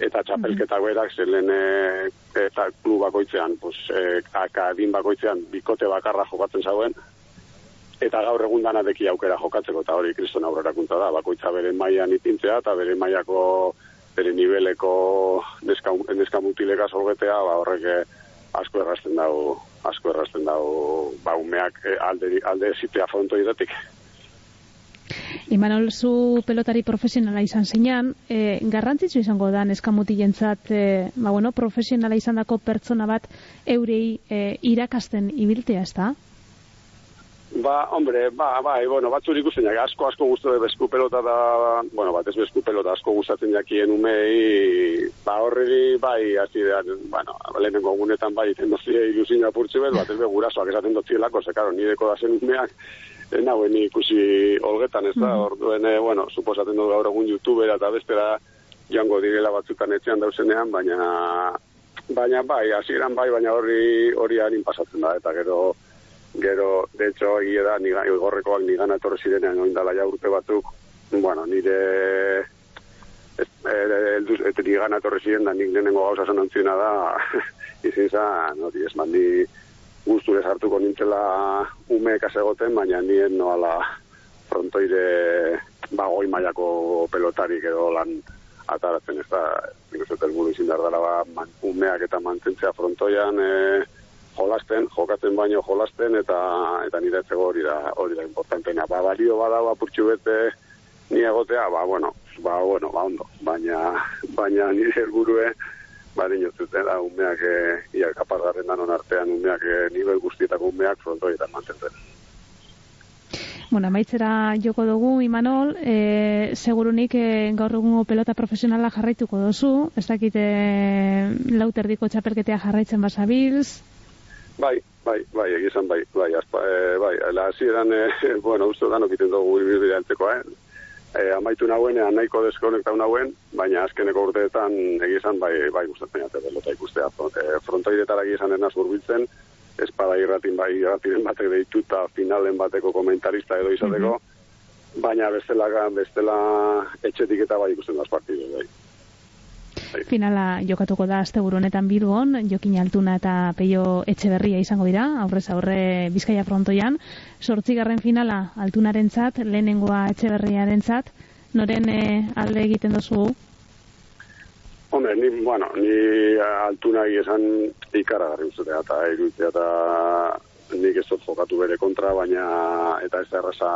eta txapelketa berak, zelen e, eta klub bakoitzean, pues, e, akadin bakoitzean, bikote bakarra jokatzen zauen, eta gaur egun danadeki aukera jokatzeko, eta hori kriston aurrera kunta da, bakoitza bere mailan ipintzea, eta bere mailako bere niveleko neska, neska solgetea, ba, horrek eh, asko errazten dago, asko errazten dago, ba, umeak eh, alde, alde zitea frontoidatik. Imanol, zu pelotari profesionala izan zeinan, e, garrantzitsu izango da neskamutilentzat, e, ba, bueno, profesionala izan dako pertsona bat eurei e, irakasten ibiltea, ez da? Ba, hombre, ba, bai, bueno, batzur ikusten jak, asko, asko guztu de besku pelota da, bueno, bat ez besku pelota asko gustatzen jakien umei, ba, horreri, bai, hasi da, bueno, lehenengo gunetan bai, iten dozie ilusin apurtxe bet, bat ez be gurasoak esaten dozielako, ze, karo, nideko da zen umeak, ez nagoen ikusi olgetan, ez da, orduen, eh, bueno, suposaten dut gaur egun youtubera eta bestera joango direla batzutan etxean dauzenean, baina, baina bai, hasieran bai, baina horri hori harin pasatzen da, eta gero, gero, de hecho, egia da, niga, igorrekoak nigana etorri zirenean oindala ja urte batzuk, bueno, nire elduz, eta nigana etorri ziren da nik lehenengo gauza zanantziena da, [LAUGHS] izin zan, hori, ez mandi guzturez hartuko nintzela umeek egoten, baina nien noala frontoire bagoi mailako pelotarik edo lan ataratzen ez da, nik uste helburu izin dela ba, man, umeak eta mantentzea frontoian e, jolasten, jokatzen baino jolasten eta eta nire etzego hori da, hori da importantena. Ba, balio bada apurtxu bete ni egotea, ba, bueno, ba, bueno, ba, ondo, baina, baina nire helburue ba, dinozuten da, umeak, e, ia kapazgarren danon artean, umeak, e, nivel guztietako umeak frontoietan mantentzen. Bueno, amaitzera joko dugu, Imanol, e, segurunik e, gaur egungo pelota profesionala jarraituko dozu, ez dakit e, lauterdiko txapelketea jarraitzen basabilz, Bai, bai, bai, egizan bai, bai, azpa, e, bai, la hasieran, e, [LAUGHS] bueno, uste danok iten dugu ibibidea antzekoa, eh? E, amaitu nahuenean nahiko deskonektau nahuen, baina azkeneko urteetan egizan bai, bai gustatzen jate pelota ikustea. E, frontoidetara egizan enaz urbiltzen, espada irratin bai irratiren batek deituta finalen bateko komentarista edo izateko, baina bestela, bestela etxetik eta bai ikusten daz partidu, bai. Finala jokatuko da asteburu honetan Bilbon, Jokin Altuna eta Peio Etxeberria izango dira, aurrez aurre Bizkaia frontoian. Sortzigarren finala Altunarentzat, lehenengoa Etxeberriarentzat, noren eh, alde egiten duzu? Hombre, ni, bueno, ni altuna esan ikaragarri uzutea eta iruditzea eta nik ez dut jokatu bere kontra, baina eta ez erraza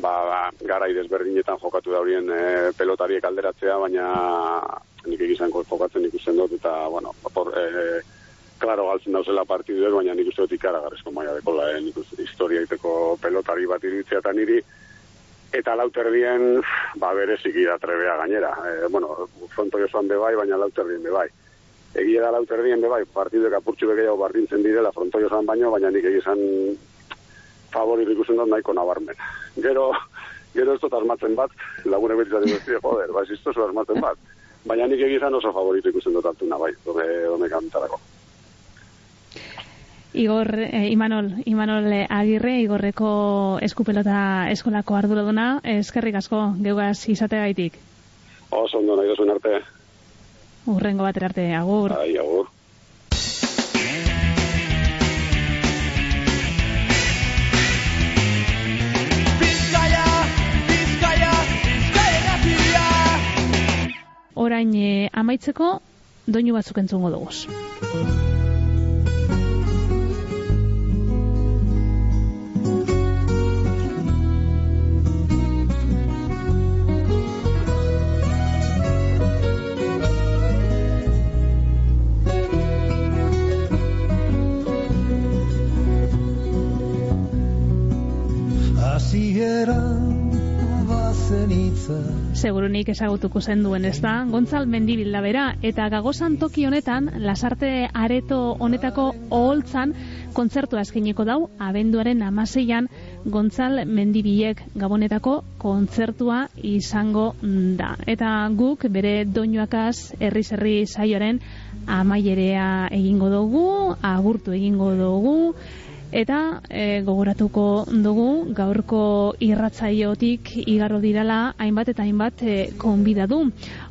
ba, ba, garai desberdinetan jokatu daurien e, pelotariek alderatzea, baina nik egizanko jokatzen ikusten dut, eta, bueno, por, e, klaro galtzen dauzela partidu ez, baina nik uste dut ikaragarrizko maia dekola, e, nik uste historia iteko pelotari bat iruditzea eta niri, eta lauterdien, ba, bereziki da trebea gainera. E, bueno, fronto joan bebai, baina lauterdien bebai. Egia da lauterdien bebai, partiduk apurtxu begeago bardintzen direla fronto joan baino, baina nik egizan favorit ikusten dut nahiko nabarmen. Gero, gero ez dut asmatzen bat, lagune beti zaten dut, joder, ba, ez asmatzen bat. Baina nik egizan oso favoritu ikusten dut altuna, bai, dome, dome kantarako. Igor, eh, Imanol, Imanol eh, Agirre, Igorreko eskupelota eskolako arduraduna, eskerrik asko, geugaz izategaitik. Oso ondo nahi arte. Urrengo batera arte, agur. Ai, agur. Orain eh, amaitzeko, doinu batzuk entzungo dugu. Hasieran Segurunik ezagutuko zen duen ez da, Gontzal Mendibil da bera, eta gagozan toki honetan, lasarte areto honetako oholtzan, kontzertua eskeniko dau, abenduaren amaseian, Gontzal Mendibilek gabonetako kontzertua izango da. Eta guk bere doinuakaz herri-herri saioaren amaierea egingo dugu, agurtu egingo dugu, Eta e, gogoratuko dugu gaurko irratzaiotik igarro dirala hainbat eta hainbat e, konbidadu.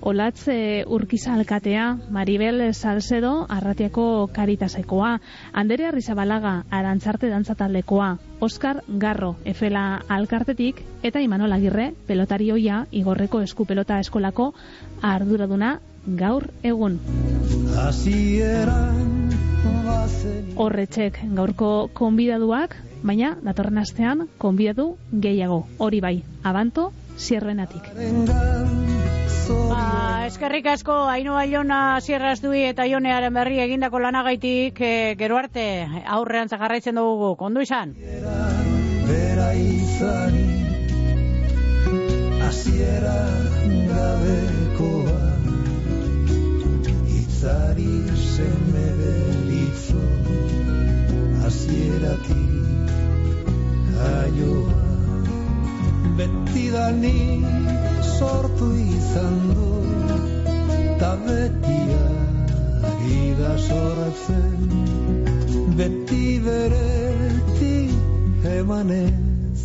Olatz e, urkiza alkatea, Maribel Salcedo arratiako karitasekoa, Andere Arrizabalaga arantzarte dantzataldekoa, Oskar Garro efela alkartetik eta Imanol Agirre pelotarioia igorreko eskupelota eskolako arduraduna gaur egun. Horretxek gaurko konbidaduak, baina datorren astean konbidadu gehiago. Hori bai, abanto, zierrenatik. Ba, eskerrik asko, haino baiona sierraz dui eta jonearen berri egindako lanagaitik, e, gero arte, aurrean zagarraitzen dugu, kondu izan. bera izani hasiera gabekoa itzari seme beritzo hasieratik jaioa. Betidani sortu izan du ta betia gida sortzen. Beti beretik emanez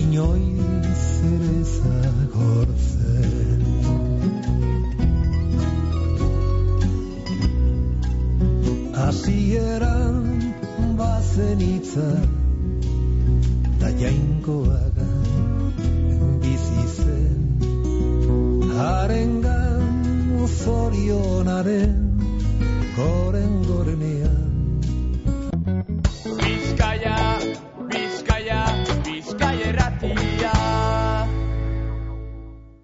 inoiz ere zagortzen Azieran bazen itza Da jainkoaga bizizen Harengan zorionaren Goren gorenean Bizkaia, Bizkaia, Bizkaia erratia.